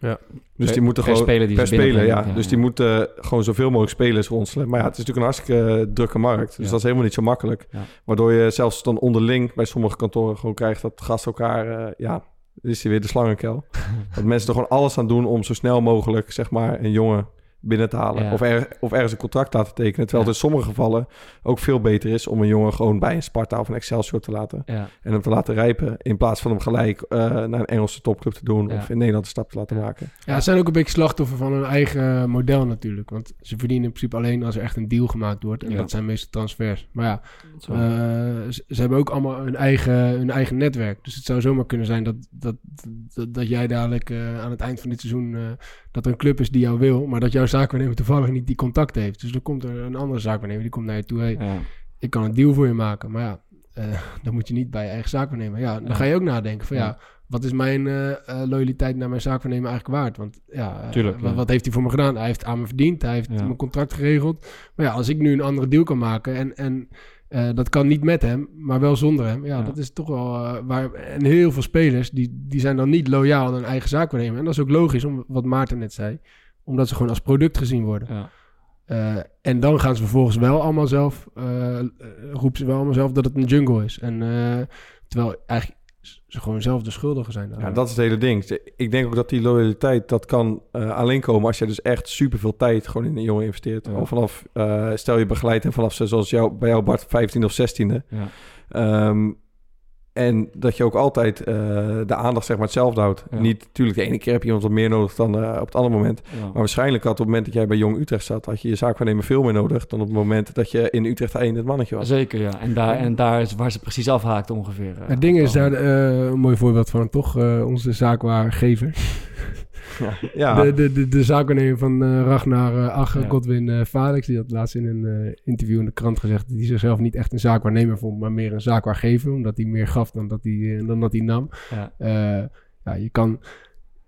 Ja. Dus Per- die moeten per gewoon... speler die per ze speler, ja. Dus die moeten gewoon zoveel mogelijk spelers ronselen. Maar ja, het is natuurlijk een hartstikke eh, drukke markt. Dus dat is helemaal niet zo makkelijk. Waardoor je zelfs dan onderling bij sommige kantoren gewoon krijgt dat gasten elkaar... eh, ja, is hij weer de slangenkel. [laughs] dat mensen er gewoon alles aan doen om zo snel mogelijk, zeg maar, een jongen binnen te halen. Ja. Of, er, of ergens een contract laten tekenen. Terwijl Ja. het in sommige gevallen ook veel beter is om een jongen gewoon bij een Sparta of een Excelsior te laten. Ja. En hem te laten rijpen. In plaats van hem gelijk eh, naar een Engelse topclub te doen. Ja. Of in Nederland een stap te laten maken. Ja, ze zijn ook een beetje slachtoffer van hun eigen model natuurlijk. Want ze verdienen in principe alleen als er echt een deal gemaakt wordt. En Ja. dat zijn meestal transfers. Maar ja, eh, ze, ze hebben ook allemaal hun eigen, hun eigen netwerk. Dus het zou zomaar kunnen zijn dat, dat, dat, dat jij dadelijk eh, aan het eind van dit seizoen... eh, dat er een club is die jou wil, maar dat jouw zaakwaarnemer toevallig niet die contact heeft. Dus dan komt er een andere zaakwaarnemer, die komt naar je toe. Hey, ja. ik kan een deal voor je maken. Maar ja, eh, [laughs] dan moet je niet bij je eigen zaakwaarnemer. Ja, dan Ja. ga je ook nadenken van ja, wat is mijn eh, eh, loyaliteit naar mijn zaakwaarnemer eigenlijk waard? Want ja, wat, wat heeft hij voor me gedaan? Hij heeft aan me verdiend, hij heeft mijn contract geregeld. Maar ja, als ik nu een andere deal kan maken en, en eh, dat kan niet met hem, maar wel zonder hem. Ja, Ja. dat is toch wel eh, waar. En heel veel spelers die, die zijn dan niet loyaal aan hun eigen zaakwaarnemer. En dat is ook logisch, om, wat Maarten net zei, omdat ze gewoon als product gezien worden. Ja. Eh, en dan gaan ze vervolgens wel allemaal zelf, roepen ze wel allemaal zelf dat het een jungle is. En terwijl eigenlijk ze gewoon zelf de schuldigen zijn. Ja, dat is het hele ding. Ik denk ook dat die loyaliteit, dat kan eh, alleen komen als je dus echt superveel tijd gewoon in een jongen investeert. Ja. Al vanaf, eh, stel je begeleidt hem vanaf zoals jou, bij jou Bart, 15 of 16e. Ja. Ehm, en dat je ook altijd eh, de aandacht zeg maar hetzelfde houdt. Ja. Niet, natuurlijk, de ene keer heb je iemand wat meer nodig dan eh, op het andere moment. Ja. Maar waarschijnlijk had op het moment dat jij bij Jong Utrecht zat, had je je zaakwaarnemer veel meer nodig dan op het moment dat je in Utrecht 1 het mannetje was. Zeker, ja. En daar, en daar is waar ze precies afhaakt ongeveer. eh. Het ding is daar eh, een mooi voorbeeld van, toch? eh, onze zaakwaargever. Ja, De, de, de, de zaakwaarnemer van eh, Ragnar uh, Agge, Ja. Godwin eh Felix, die had laatst in een eh, interview in de krant gezegd dat hij zichzelf niet echt een zaakwaarnemer vond, maar meer een zaakwaargever, omdat hij meer gaf dan dat hij, eh, dan dat hij nam. Ja. Eh, ja, je kan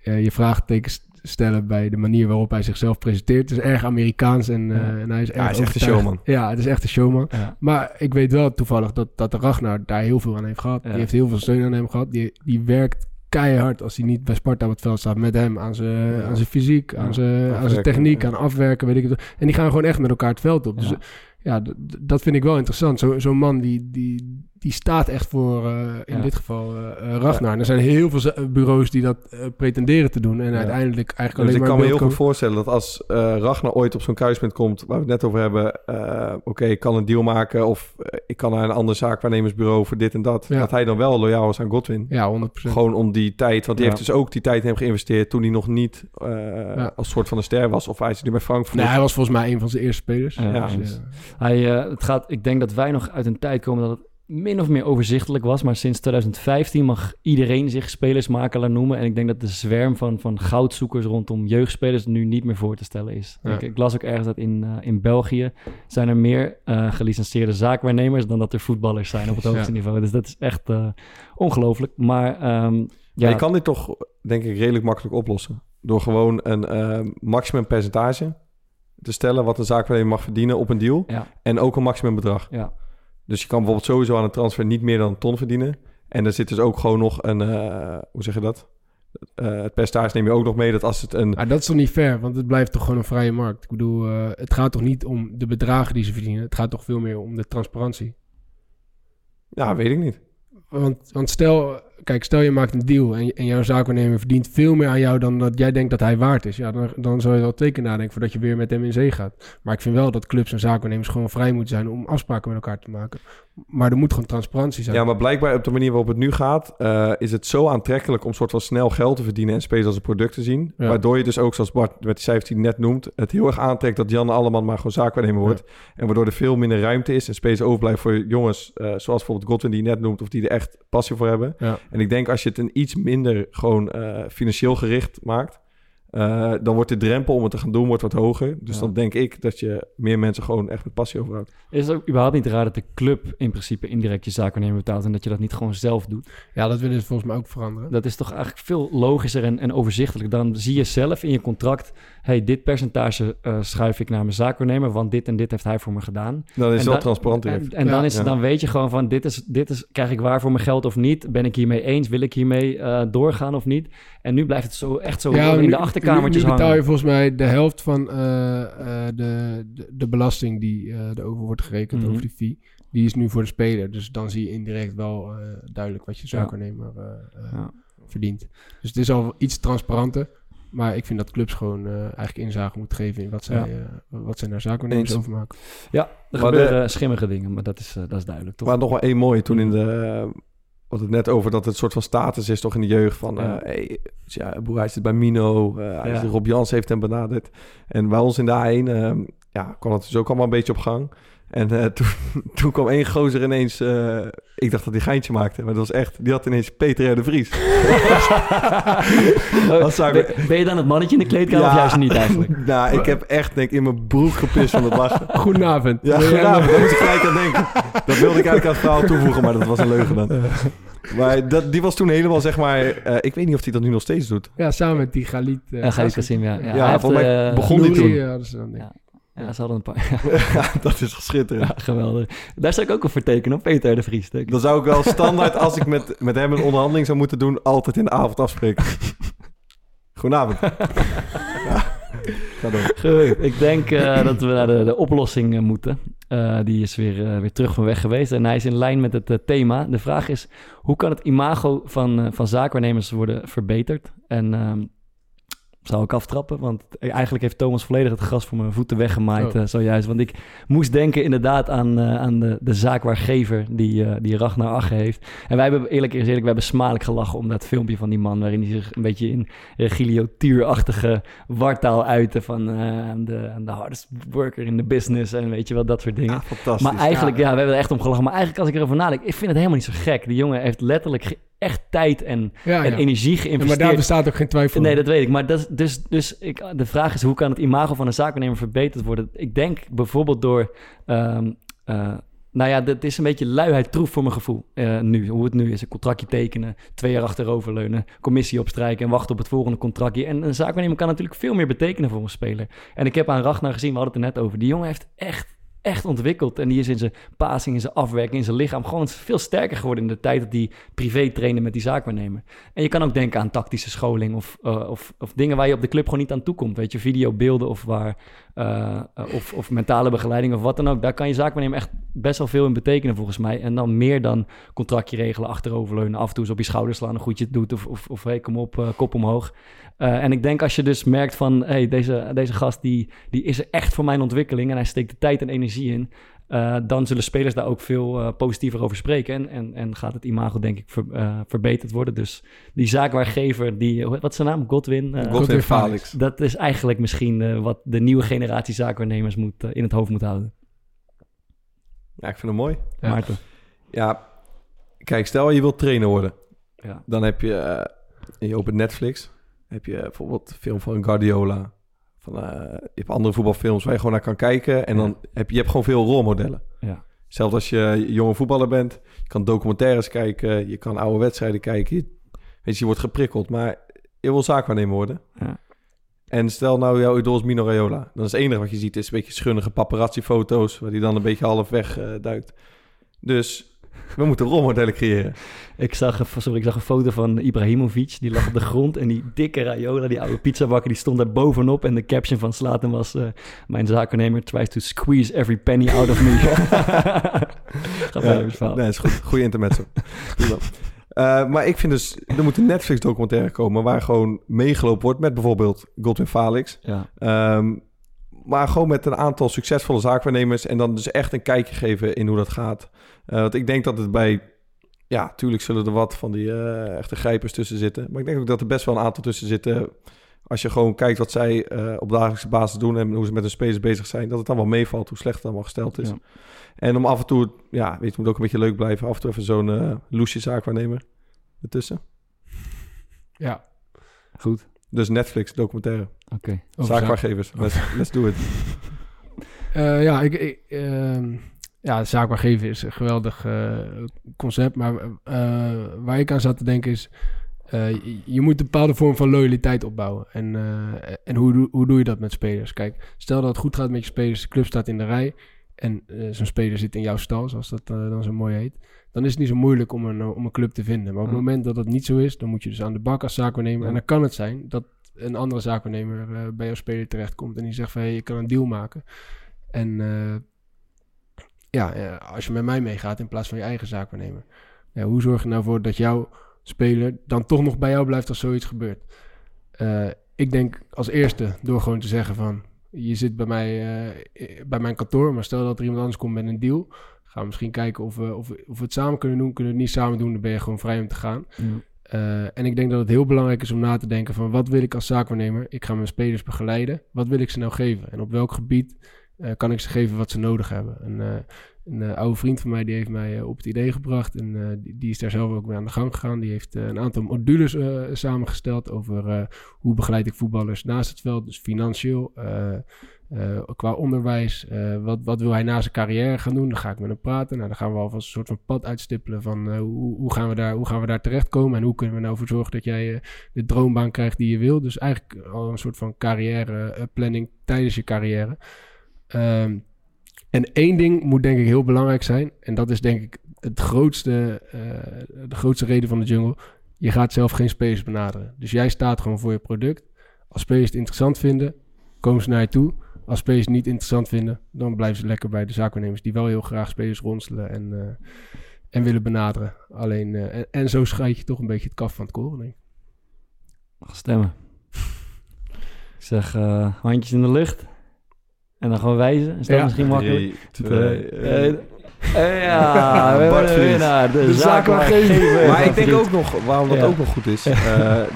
eh, je vraagtekens stellen bij de manier waarop hij zichzelf presenteert. Het is erg Amerikaans en, eh, en hij is erg hij is echt een showman. Ja, het is echt een showman. Ja. Maar ik weet wel toevallig dat, dat de Ragnar daar heel veel aan heeft gehad. Ja. Die heeft heel veel steun aan hem gehad. Die, die werkt keihard als hij niet bij Sparta op het veld staat met hem. Aan zijn, Ja. aan zijn fysiek, Ja. aan zijn, aan zijn techniek, ja. aan afwerken, weet ik het. En die gaan gewoon echt met elkaar het veld op. Dus Ja. dat vind ik wel interessant. Zo- Zo'n man die, die, die staat echt voor, eh, in Ja. dit geval, eh, eh, Ragnar. En er zijn heel veel bureaus die dat pretenderen te doen. En Ja. uiteindelijk eigenlijk Dus alleen ik maar kan me heel goed voorstellen dat als eh Ragnar ooit op zo'n kruispunt komt, waar we het net over hebben, eh, oké, ik kan een deal maken of ik kan naar een ander zaakwaarnemersbureau voor dit en dat, Ja. dat hij dan wel loyaal is aan Godwin. Ja, 100%. Gewoon om die tijd, want die Ja. heeft dus ook die tijd in hem geïnvesteerd toen hij nog niet eh, Ja. als soort van een ster was. Of hij is nu bij Frankfurt. Nee, hij was volgens mij een van zijn eerste spelers. Ja, Dus, precies. Hij, eh, het gaat, ik denk dat wij nog uit een tijd komen dat het min of meer overzichtelijk was. Maar sinds 2015 mag iedereen zich spelersmakelaar noemen. En ik denk dat de zwerm van, van goudzoekers rondom jeugdspelers nu niet meer voor te stellen is. Ja. Ik, ik las ook ergens dat in, eh, in België zijn er meer eh gelicenseerde zaakwaarnemers dan dat er voetballers zijn op het hoogste Ja. niveau. Dus dat is echt eh, ongelooflijk. Maar ehm, Ja, je kan dit toch, denk ik, redelijk makkelijk oplossen. Door gewoon een eh, maximum percentage te stellen wat een zaakwaarnemer mag verdienen op een deal. Ja. En ook een maximum bedrag. ja, Dus je kan bijvoorbeeld sowieso aan een transfer niet meer dan een ton verdienen. En er zit dus ook gewoon nog een, eh, hoe zeg je dat? Eh, het percentage neem je ook nog mee dat als het een... Maar dat is toch niet fair, want het blijft toch gewoon een vrije markt. Ik bedoel, eh, het gaat toch niet om de bedragen die ze verdienen. Het gaat toch veel meer om de transparantie. Ja, weet ik niet. Want, want stel, kijk, stel je maakt een deal en, en jouw zaakwaarnemer verdient veel meer aan jou dan dat jij denkt dat hij waard is. Ja, dan, dan zou je wel teken nadenken voordat je weer met hem in zee gaat. Maar ik vind wel dat clubs en zaakwaarnemers gewoon vrij moeten zijn om afspraken met elkaar te maken. Maar er moet gewoon transparantie zijn. Ja, maar blijkbaar op de manier waarop het nu gaat... eh, is het zo aantrekkelijk om soort van snel geld te verdienen... en spelers als een product te zien. Ja. Waardoor je dus ook, zoals Bart met die cijfers die net noemt... het heel erg aantrekt dat Jan Alleman maar gewoon zaakwaarnemer wordt. En waardoor er veel minder ruimte is... en spelers overblijven voor jongens... eh, zoals bijvoorbeeld Godwin die je net noemt... of die er echt passie voor hebben. Ja. En ik denk als je het een iets minder gewoon eh, financieel gericht maakt... eh, dan wordt de drempel om het te gaan doen wordt wat hoger. Dus Ja. dan denk ik dat je meer mensen gewoon echt met passie overhoudt. Is het ook überhaupt niet raar dat de club in principe indirect je zaakwaarnemer betaalt en dat je dat niet gewoon zelf doet? Ja, dat willen ze volgens mij ook veranderen. Dat is toch eigenlijk veel logischer en, en overzichtelijk. Dan zie je zelf in je contract, hey, dit percentage eh, schuif ik naar mijn zaakwaarnemer, want dit en dit heeft hij voor me gedaan. Dan is het En wel dan- transparant En, dan, Ja. is, Ja. dan weet je gewoon van, dit is, dit is, krijg ik waar voor mijn geld of niet? Ben ik hiermee eens? Wil ik hiermee eh, doorgaan of niet? En nu blijft het zo echt zo Ja, in nu- de achterkamertjes nu, nu betaal je volgens mij de helft van eh, eh, de, de, de belasting die eh erover wordt gerekend, Mhm. over die fee. Die is nu voor de speler. Dus dan zie je indirect wel eh, duidelijk wat je eh, eh, Ja. verdient. Dus het is al iets transparanter. Maar ik vind dat clubs gewoon eh, eigenlijk inzage moeten geven in wat zij, Ja. eh, wat zij naar zaakwaarnemers Eens. overmaken. Ja, er Maar gebeuren schimmige dingen, maar dat is, eh, dat is duidelijk, toch? Maar nog wel één mooie toen in de... eh, wat het net over dat het een soort van status is toch in de jeugd van... Ja. Ja. hey, ja, broer, hij zit bij Mino. eh, Ja. Rob Jans heeft hem benaderd. En bij ons in de A1 ehm, ja, kwam het dus ook allemaal een beetje op gang. En eh, toen, [laughs] toen kwam één gozer ineens... eh, ik dacht dat hij geintje maakte, maar dat was echt... Die had ineens Peter R. de Vries. Wat zou ik- ben, ben je dan het mannetje in de kleedkamer of juist niet eigenlijk? [laughs] nou, ik heb echt denk ik in mijn broek gepist van het lachen. [laughs] Goedenavond. Ja, goedenavond. nog- Daar moest ik gelijk aan denken. Dat wilde ik eigenlijk aan het verhaal toevoegen, maar dat was een leugen dan. Maar dat, die was toen helemaal, zeg maar... eh, ik weet niet of hij dat nu nog steeds doet. Ja, samen met die Galit. eh, Ja, Galit Kassim. Ja. Ja, Ja, hij heeft, volgens mij begon die toen. ja, Ja. Ze hadden een paar. [laughs] Ja, dat is schitterend. Ja, geweldig. Daar zou ik ook wel voor tekenen, op Peter de Vries. Dan zou ik wel standaard, als ik met, met hem een onderhandeling zou moeten doen... altijd in de avond afspreken. [laughs] Goedenavond. [laughs] Ja. Goed, ik denk eh, dat we naar de, de oplossing eh, moeten. Eh, die is weer, weer terug van weg geweest en hij is in lijn met het thema. De vraag is, hoe kan het imago van, van zaakwaarnemers worden verbeterd? En ehm, zou ik aftrappen, want eigenlijk heeft Thomas volledig het gras voor mijn voeten weggemaaid Oh. eh, zojuist. Want ik moest denken inderdaad aan, eh, aan de, de zaakwaargever die, eh die Ragnar Ache heeft. En wij hebben eerlijk eerlijk, we hebben smadelijk gelachen om dat filmpje van die man... waarin hij zich een beetje in Regilio-tuurachtige wartaal uitte van eh, the hardest worker in the business en weet je wel, dat soort dingen. Ja, fantastisch. maar eigenlijk, ja. we hebben er echt om gelachen. Maar eigenlijk als ik erover nadenk, ik vind het helemaal niet zo gek. Die jongen heeft letterlijk ge- echt tijd en, Ja, en ja. energie Ja, maar geïnvesteerd. daar bestaat ook geen twijfel Nee, dat weet ik. Maar dat, dus, dus ik, de vraag is, hoe kan het imago van een zaakwaarnemer verbeterd worden? Ik denk bijvoorbeeld door... eh, nou ja, dat is een beetje luiheid troef voor mijn gevoel. eh, nu, hoe het nu is. Een contractje tekenen, twee jaar achteroverleunen, commissie opstrijken en wachten op het volgende contractje. En een zaakwaarnemer kan natuurlijk veel meer betekenen voor een speler. En ik heb aan Ragnar gezien, we hadden het er net over. Die jongen heeft echt, echt ontwikkeld. En die is in zijn passing, in zijn afwerking, in zijn lichaam gewoon veel sterker geworden in de tijd dat hij privé trainde met die zaakwaarnemer. En je kan ook denken aan tactische scholing of, eh, of, of dingen waar je op de club gewoon niet aan toekomt. Weet je, videobeelden of, waar, eh, eh, of, of mentale begeleiding of wat dan ook. Daar kan je zaakwaarnemer echt best wel veel in betekenen volgens mij. En dan meer dan contractje regelen, achteroverleunen, af en toe eens op je schouder slaan, een goedje doet of, of, of hey, kom op, eh, kop omhoog. En ik denk als je dus merkt van, hey, deze, deze gast die, die is er echt voor mijn ontwikkeling en hij steekt de tijd en energie in. Eh, dan zullen spelers daar ook veel eh, positiever over spreken. En, en, en gaat het imago, denk ik, ver- eh, verbeterd worden. Dus die zaakwaargever, die, wat is zijn naam? Godwin? Eh, Godwin Godwin Felix. dat is eigenlijk misschien eh, wat de nieuwe generatie zaakwaarnemers moet, in het hoofd moet houden. Ja, ik vind het mooi. Ja. Maarten. Ja, kijk, stel je wilt trainer worden. Ja. Dan heb je, je opent Netflix, heb je bijvoorbeeld een film van Guardiola. Van, eh, je hebt andere voetbalfilms waar je gewoon naar kan kijken. En dan heb je, je hebt gewoon veel rolmodellen. Ja. Zelfs als je jonge voetballer bent, je kan documentaires kijken, je kan oude wedstrijden kijken. Je, weet je, je wordt geprikkeld, maar je wil zaakwaarnemer worden. Ja. En stel nou, jouw idool is Mino Raiola. Dan is het enige wat je ziet is een beetje schunnige paparazzi-foto's... waar die dan een beetje half weg eh, duikt. Dus we moeten rolmodellen creëren. Ik zag, een, sorry, ik zag een foto van Ibrahimovic. Die lag op de grond. En die dikke Raiola, die oude pizzabakker, die stond daar bovenop. En de caption van Slaten was... eh, mijn zakennemer tries to squeeze every penny out of me. [laughs] Gaat verhaal. nee, is goed. Goeie intermezzo. Eh, maar ik vind dus, er moet een Netflix-documentaire komen... waar gewoon meegelopen wordt met bijvoorbeeld Godwin Falix. Ja, Ehm, maar gewoon met een aantal succesvolle zaakwaarnemers... en dan dus echt een kijkje geven in hoe dat gaat. Eh, want ik denk dat het bij... Ja, tuurlijk zullen er wat van die eh, echte grijpers tussen zitten. Maar ik denk ook dat er best wel een aantal tussen zitten... als je gewoon kijkt wat zij eh, op dagelijkse basis doen... en hoe ze met hun spelers bezig zijn... dat het dan wel meevalt hoe slecht het allemaal gesteld is. Ja. En om af en toe, ja, weet je, moet ook een beetje leuk blijven... af en toe even zo'n loesje zaakwaarnemer ertussen. Ja. goed. Dus Netflix documentaire. Oké. Zaakwaargevers. Let's, let's do it. [laughs] Ja, ik, ik, ehm, ja, zaakbaar geven is een geweldig eh, concept. Maar eh, waar ik aan zat te denken is... eh, je, moet een bepaalde vorm van loyaliteit opbouwen. En, en hoe, doe- hoe doe je dat met spelers? Kijk, stel dat het goed gaat met je spelers. De club staat in de rij. En zo'n speler zit in jouw stal, zoals dat dan zo mooi heet. Dan is het niet zo moeilijk om een, om een club te vinden. Maar op het Ja. moment dat dat niet zo is... dan moet je dus aan de bak als zaakwaarnemer. Ja. En dan kan het zijn dat een andere zaakwaarnemer bij jouw speler terechtkomt... en die zegt van, hey, je kan een deal maken... En ja, eh, als je met mij meegaat in plaats van je eigen zaakwaarnemer. Ja, hoe zorg je nou voor dat jouw speler dan toch nog bij jou blijft als zoiets gebeurt? Eh, ik denk als eerste door gewoon te zeggen van... Je zit bij mij eh, bij mijn kantoor, maar stel dat er iemand anders komt met een deal... Gaan we misschien kijken of we, of, we- of we het samen kunnen doen. Kunnen we het niet samen doen, dan ben je gewoon vrij om te gaan. En ik denk dat het heel belangrijk is om na te denken van wat wil ik als zaakwaarnemer? Ik ga mijn spelers begeleiden. Wat wil ik ze nou geven? En op welk gebied kan ik ze geven wat ze nodig hebben? En, eh, een eh, oude vriend van mij die heeft mij eh, op het idee gebracht. En eh, die, die is daar zelf ook mee aan de gang gegaan. Die heeft eh, een aantal modules eh, samengesteld over eh, hoe begeleid ik voetballers naast het veld. Dus financieel, eh, eh, qua onderwijs. eh, wat, wat wil hij na zijn carrière gaan doen? Dan ga ik met hem praten. Nou, dan gaan we alvast een soort van pad uitstippelen van eh, hoe, hoe, gaan we daar, hoe gaan we daar terechtkomen? En hoe kunnen we nou voor zorgen dat jij eh, de droombaan krijgt die je wil? Dus eigenlijk al een soort van carrièreplanning tijdens je carrière. Ehm, en één ding moet denk ik heel belangrijk zijn. En dat is denk ik het grootste, eh, de grootste reden van de jungle. Je gaat zelf geen spelers benaderen. Dus jij staat gewoon voor je product. Als spelers het interessant vinden, komen ze naar je toe. Als spelers het niet interessant vinden, dan blijven ze lekker bij de zaakwaarnemers... die wel heel graag spelers ronselen en, eh, en willen benaderen. Alleen, eh, en, zo scheid je toch een beetje het kaf van het koren, denk ik. Mag stemmen. Ik zeg handjes in de lucht. En dan gewoon wijzen. Is dat Ja. misschien makkelijk? Drie, twee, Eh, eh, ja, we hebben Bart een Vries. winnaar. De, De zaakwaargever. Maar ik denk ook nog, waarom dat Ja. ook nog goed is, eh,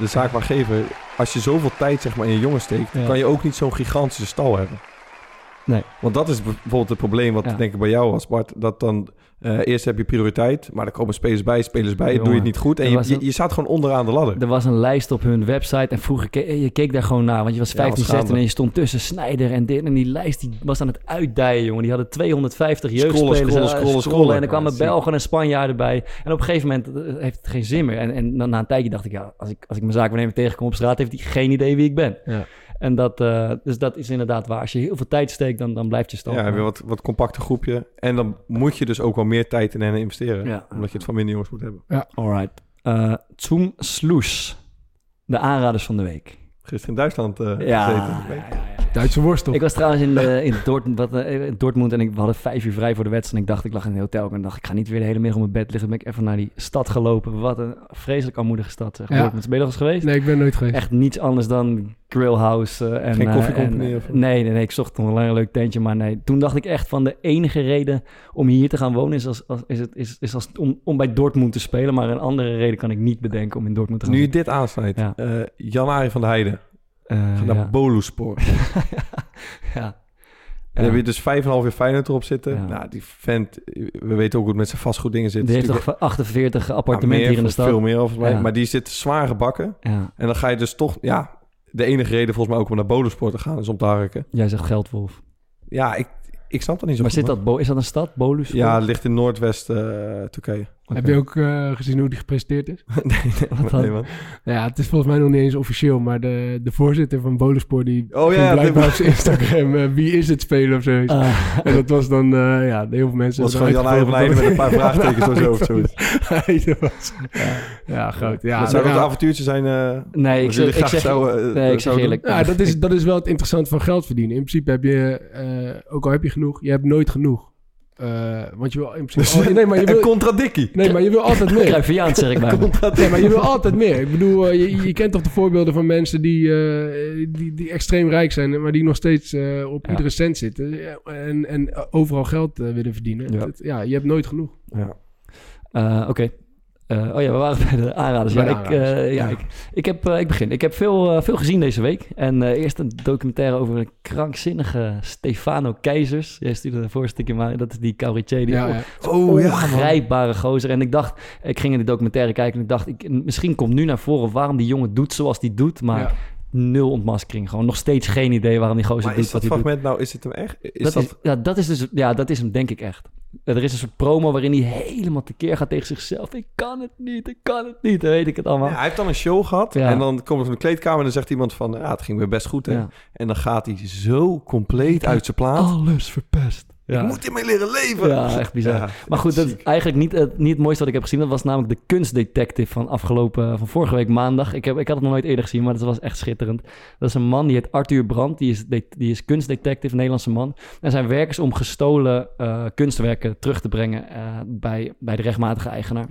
de zaakwaargever, als je zoveel tijd zeg maar, in je jongen steekt, Ja. kan je ook niet zo'n gigantische stal hebben. Nee. Want dat is bijvoorbeeld het probleem wat Ja. denk ik bij jou was, Bart. Dat dan eh, eerst heb je prioriteit, maar er komen spelers bij, spelers bij, doe je het niet goed. En je, je, een- je staat gewoon onderaan de ladder. Er was een lijst op hun website en vroeger je keek daar gewoon naar. Want je was Ja, 15, wat schande. 16 en je stond tussen Snijder en dit. En die lijst die was aan het uitdijen, jongen. Die hadden 250 jeugdspelers. scrollen, en, scrollen, eh, scrollen. En er kwamen Ja. Belgen en Spanjaarden bij. En op een gegeven moment eh, heeft het geen zin meer. En, en na, een tijdje dacht ik, ja, als ik, als ik mijn zaakwaarnemer tegenkom op straat... heeft hij geen idee wie ik ben. Ja. En dat, eh, dus dat is inderdaad waar. Als je heel veel tijd steekt, dan, dan blijft je stand. Ja, je wat, wat compacter groepje. En dan moet je dus ook wel meer tijd in hen investeren. Ja. Omdat je het van minder jongens moet hebben. Alright. Eh Zoom Sloes. De aanraders van de week. Gisteren in Duitsland eh Ja, gezeten. ja, ja, ja. Duitse worstel. Ik was trouwens in, de, [laughs] in, Dortmund, wat, eh, in Dortmund en ik, we hadden vijf uur vrij voor de wedstrijd. En ik dacht, ik lag in een hotel. En ik dacht, ik ga niet weer de hele middag op mijn bed liggen. Dan ben ik even naar die stad gelopen. Wat een vreselijk armoedige stad. Zeg. Ja. Dortmund. Ben je er eens geweest? Nee, ik ben nooit geweest. Echt niets anders dan grillhouse. eh, en, Geen eh, koffiecompagnie en, of- Nee, nee, nee. Ik zocht nog een leuk tentje. Maar nee, toen dacht ik echt van de enige reden om hier te gaan wonen... is, als, als, is, het, is, is als, om, om bij Dortmund te spelen. Maar een andere reden kan ik niet bedenken om in Dortmund te gaan Nu je dit aansnijdt. Ja. eh, Jan-Arie van der Heijden. Gaat naar ja. Boluspor. [laughs] ja. En dan heb je dus 5,5 jaar Feyenoord erop zitten. Ja. Nou, die vent, we weten ook hoe het met zijn vastgoed dingen zit. Die heeft is toch 48 Nou, appartementen meer, hier in de stad? Veel meer volgens mij. Ja. Maar die zit zwaar gebakken. Ja, En dan ga je dus toch... Ja, de enige reden volgens mij ook om naar Boluspor te gaan is om te harken. jij zegt Geldwolf. Ja, ik, ik snap dat niet zo Maar goed, zit dat, is dat een stad, Bolus? Ja, het ligt in Noordwest eh, Turkije. Heb je ook eh, gezien hoe die gepresenteerd is? [laughs] nee, nee, dan? nee, man. Nou ja, het is volgens mij nog niet eens officieel, maar de, de voorzitter van Bolenspoor die Oh ging ja, blijkbaar op zijn Instagram eh, wie is het spelen of zoiets. Ah, En dat was dan, eh, ja, heel veel mensen... was gewoon Jan Heijden met een paar [laughs] vraagtekens of zo of zoiets. [laughs] Ja, groot. Ja, dat zou nou dat ja. avontuurtje zijn... eh nee, ik, wat zeg, ik graag zeg, zouden, nee, ik zeg eerlijk. Ja, dat is, dat is wel het interessante van geld verdienen. In principe heb je, eh, ook al heb je genoeg, je hebt nooit genoeg. Eh, want je wil in principe... [laughs] al- nee, maar je Een wil, contradictie. nee, maar je wil altijd meer. Cruyffiaans zeg ik maar. [laughs] Nee, maar je wil altijd meer. Ik bedoel, eh, je, je kent toch de voorbeelden van mensen die, eh, die, die extreem rijk zijn, maar die nog steeds eh, op Ja. iedere cent zitten en, en overal geld willen verdienen. Ja. Het- ja, je hebt nooit genoeg. Ja. Eh, Oké. Eh, oh ja, we waren [laughs] bij de aanraders. Ja, Bij de ik, aanraders, eh, ja, ja. Ik, ik, heb, eh, ik begin. Ik heb veel, veel gezien deze week. En eerst een documentaire over een krankzinnige Stefano Keizers. Jij stuurde de voorste keer maar. Dat is die Cauritier. Die Ja, ja. Oh ongrijpbare gozer. En ik dacht, ik ging in de documentaire kijken en ik dacht, ik, misschien komt nu naar voren waarom die jongen doet zoals die doet. Maar. Nul ontmaskering. Gewoon nog steeds geen idee waarom die gozer Maar doet is wat dat hij doet. fragment nou, is het hem echt? Is dat dat, Is, ja, dat is dus, ja, dat is hem denk ik echt. Er is een soort promo waarin hij helemaal tekeer gaat tegen zichzelf. Ik kan het niet, ik kan het niet. Dan weet ik het allemaal. Ja, hij heeft dan een show gehad Ja. en dan komt het van de kleedkamer en dan zegt iemand van, ja, het ging weer best goed hè. En dan gaat hij zo compleet uit zijn plaat. Alles verpest. Ja. Ik moet hiermee leren leven. Ja, echt bizar. Ja, maar goed, dat is eigenlijk niet, het- niet het mooiste wat ik heb gezien. Dat was namelijk de kunstdetective van afgelopen, van vorige week maandag. Ik, heb, ik had het nog nooit eerder gezien, maar dat was echt schitterend. Dat is een man, die heet Arthur Brandt. Die is, die is kunstdetective, een Nederlandse man. En zijn werk is om gestolen eh, kunstwerken terug te brengen eh, bij, bij de rechtmatige eigenaar.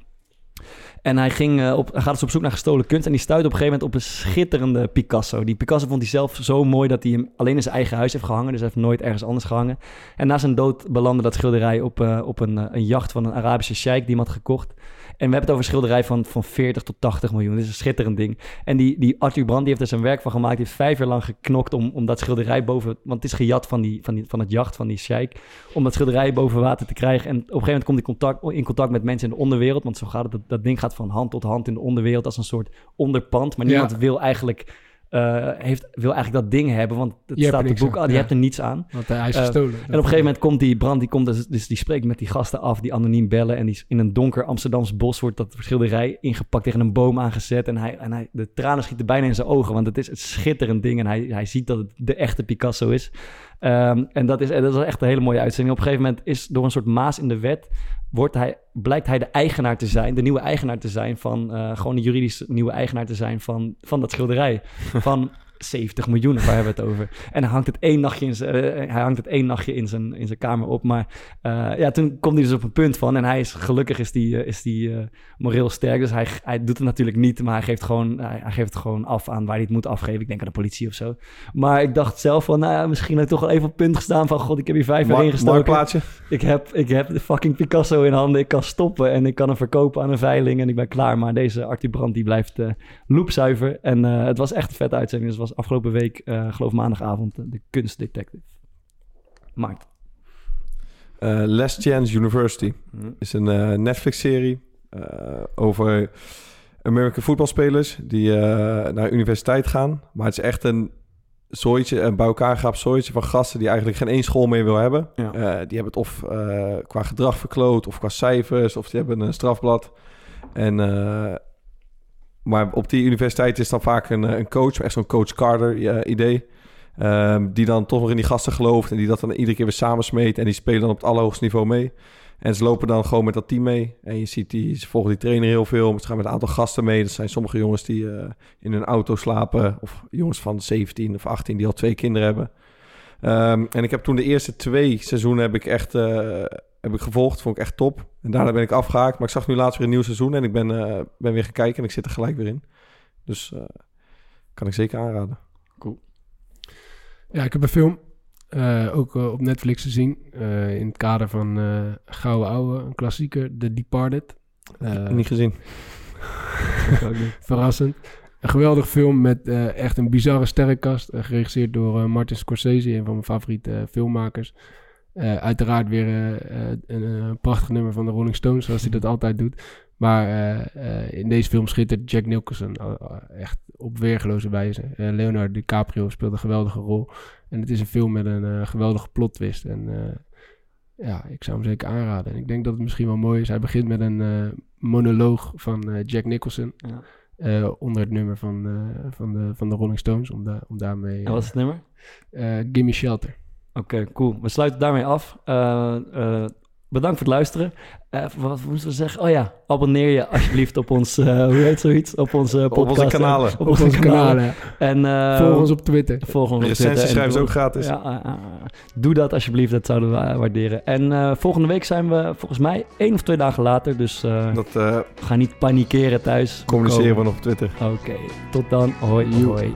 En hij, ging, eh, op, hij gaat dus op zoek naar gestolen kunst. En die stuit op een gegeven moment op een schitterende Picasso. Die Picasso vond hij zelf zo mooi dat hij hem alleen in zijn eigen huis heeft gehangen. Dus hij heeft nooit ergens anders gehangen. En na zijn dood belandde dat schilderij op, eh, op een, eh, een jacht van een Arabische sheik die hem had gekocht. En we hebben het over een schilderij van, van 40 tot 80 miljoen. Dit is een schitterend ding. En die, die Arthur Brand die heeft er zijn werk van gemaakt. Die heeft vijf jaar lang geknokt om, om dat schilderij boven... Want het is gejat van, die, van, die, van het jacht van die sheik. Om dat schilderij boven water te krijgen. En op een gegeven moment komt hij contact, in contact met mensen in de onderwereld. Want zo gaat het. Dat, dat ding gaat van hand tot hand in de onderwereld als een soort onderpand. Maar Ja. niemand wil eigenlijk... eh, heeft, wil eigenlijk dat ding hebben, want het Je staat in het boek, aan, ah, je ja. hebt er niets aan. Want hij is Eh, gestolen. En op een gegeven moment komt die brand, die komt dus, dus die spreekt met die gasten af, die anoniem bellen. En die in een donker Amsterdams bos wordt dat schilderij ingepakt, tegen een boom aangezet. En, hij, en hij, de tranen schieten bijna in zijn ogen, want het is een schitterend ding. En hij, hij ziet dat het de echte Picasso is. Ehm, en dat is, en dat is echt een hele mooie uitzending. Op een gegeven moment is door een soort maas in de wet, wordt hij, blijkt hij de eigenaar te zijn, de nieuwe eigenaar te zijn van, eh, gewoon de juridisch nieuwe eigenaar te zijn van, van dat schilderij. [laughs] Van 70 miljoen, waar hebben we het over? En hij hangt het één nachtje in zijn, eh, hij hangt het één nachtje in zijn, in zijn kamer op. Maar eh, ja, toen komt hij dus op een punt van. En hij is gelukkig is die, eh, is die moreel sterk. Dus hij, hij doet het natuurlijk niet. Maar hij geeft, gewoon, hij, hij geeft het gewoon af aan waar hij het moet afgeven. Ik denk aan de politie of zo. Maar ik dacht zelf van, nou ja, misschien heb ik toch wel even op het punt gestaan van... God, ik heb hier vijf jaar ingestoken. Marktplaatsje. Ik heb, ik heb de fucking Picasso in handen. Ik kan stoppen en ik kan hem verkopen aan een veiling en ik ben klaar. Maar deze Artie Brandt die blijft loopzuiver. En het was echt een vette uitzending. Dus was afgelopen week, eh geloof maandagavond, eh, de kunstdetective. Maart. Eh, Last Chance University Mhm. is een eh, Netflix-serie eh, over American voetbalspelers die eh, naar universiteit gaan. Maar het is echt een zooitje, een bij elkaar gehaapt zooitje van gasten die eigenlijk geen één school meer wil hebben. Ja. Eh, die hebben het of eh, qua gedrag verkloot, of qua cijfers, of die hebben een strafblad. En, eh, maar op die universiteit is dan vaak een, eh, een coach, echt zo'n coach Carter idee. Ehm, die dan toch nog in die gasten gelooft en die dat dan iedere keer weer samensmeet. En die spelen dan op het allerhoogste niveau mee. En ze lopen dan gewoon met dat team mee. En je ziet die, ze volgen die trainer heel veel. Ze gaan met een aantal gasten mee. Dat zijn sommige jongens die eh, in hun auto slapen. Of jongens van 17 of 18 die al twee kinderen hebben. Ehm, en ik heb toen de eerste twee seizoenen heb ik echt eh, heb ik gevolgd. Vond ik echt top. En daarna ben ik afgehaakt. Maar ik zag nu laatst weer een nieuw seizoen. En ik ben, eh, ben weer gaan kijken. En ik zit er gelijk weer in. Dus eh, kan ik zeker aanraden. Ja, ik heb een film eh, ook op Netflix gezien. eh, in het kader van Gouden Ouwe, een klassieker, The Departed. Niet gezien. [laughs] verrassend. Een geweldig film met echt een bizarre sterrenkast. geregisseerd door Martin Scorsese, een van mijn favoriete filmmakers. Eh, uiteraard weer eh, eh, een, prachtig nummer van de Rolling Stones, zoals hij dat altijd doet. Maar in deze film schittert Jack Nicholson echt op weergeloze wijze. Leonardo DiCaprio speelt een geweldige rol. En het is een film met een geweldige plot twist. En ja, ik zou hem zeker aanraden. En ik denk dat het misschien wel mooi is. Hij begint met een monoloog van Jack Nicholson. Ja. onder het nummer van, van, de, van de Rolling Stones. Om, da om daarmee... En wat is het nummer? Gimme Shelter. Oké, cool. We sluiten daarmee af. Eh, eh, bedankt voor het luisteren. Eh, wat moesten we zeggen? Oh ja, abonneer je alsjeblieft op ons, eh, hoe heet zoiets? Op onze podcast. Op onze kanalen. Op, onze, kanalen. En, eh, Volg ons op Twitter. Volg ons op Recensies Twitter. En schrijven ze ook gratis. Ja, doe dat alsjeblieft, dat zouden we waarderen. En eh, volgende week zijn we volgens mij één of twee dagen later. Dus eh Dat eh, ga niet panikeren thuis. communiceren we nog op Twitter. Oké, tot dan. Hoi, hoi.